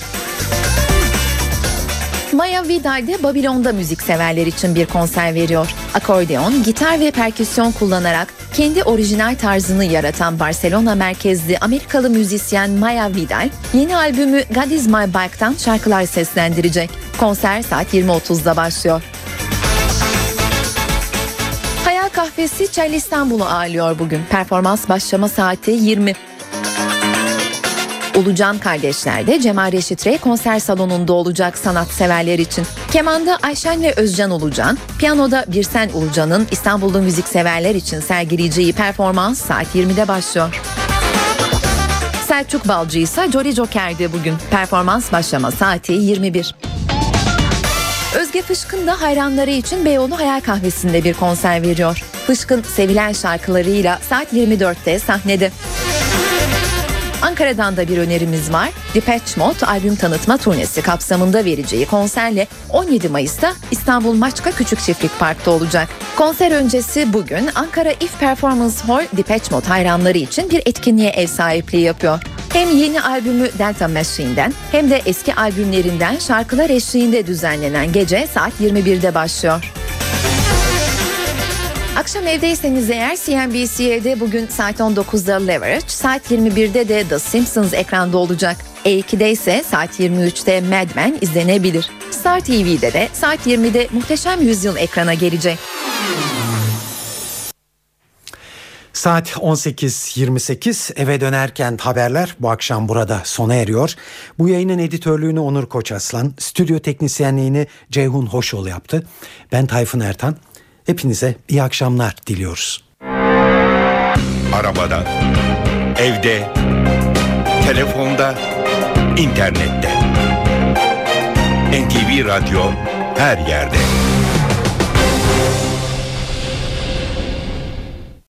Maya Vidal de Babilon'da müzikseverler için bir konser veriyor. Akordeon, gitar ve perküsyon kullanarak kendi orijinal tarzını yaratan Barcelona merkezli Amerikalı müzisyen Maya Vidal, yeni albümü God Is My Back'tan şarkılar seslendirecek. Konser saat 20.30'da başlıyor. Kahvesi Çel İstanbul'u ağırlıyor bugün. Performans başlama saati 20. Ulucan kardeşler Cemal Reşit Rey konser salonunda olacak sanatseverler için. Kemanda Ayşen ve Özcan Ulucan, piyanoda Birsen Ulucan'ın İstanbul'da müzikseverler için sergileyeceği performans saat 20'de başlıyor. Selçuk Balcı ise Jolly Joker'de bugün. Performans başlama saati 21. Özge Fışkın da hayranları için Beyoğlu Hayal Kahvesi'nde bir konser veriyor. Fışkın sevilen şarkılarıyla saat 24'te sahnede. Ankara'dan da bir önerimiz var. Depeche Mode albüm tanıtma turnesi kapsamında vereceği konserle 17 Mayıs'ta İstanbul Maçka Küçük Çiftlik Park'ta olacak. Konser öncesi bugün Ankara If Performance Hall Depeche Mode hayranları için bir etkinliğe ev sahipliği yapıyor. Hem yeni albümü Delta Machine'den hem de eski albümlerinden şarkılar eşliğinde düzenlenen gece saat 21'de başlıyor. Akşam evdeyseniz eğer CNBC'de bugün saat 19'da Leverage, saat 21'de de The Simpsons ekranda olacak. E2'de ise saat 23'te Mad Men izlenebilir. Star TV'de de saat 20'de Muhteşem Yüzyıl ekrana gelecek. Saat 18.28 eve dönerken haberler bu akşam burada sona eriyor. Bu yayının editörlüğünü Onur Koçaslan, stüdyo teknisyenliğini Ceyhun Hoşoğlu yaptı. Ben Tayfun Ertan. Hepinize iyi akşamlar diliyoruz. Arabada, evde, telefonda, internette. NTV Radyo her yerde.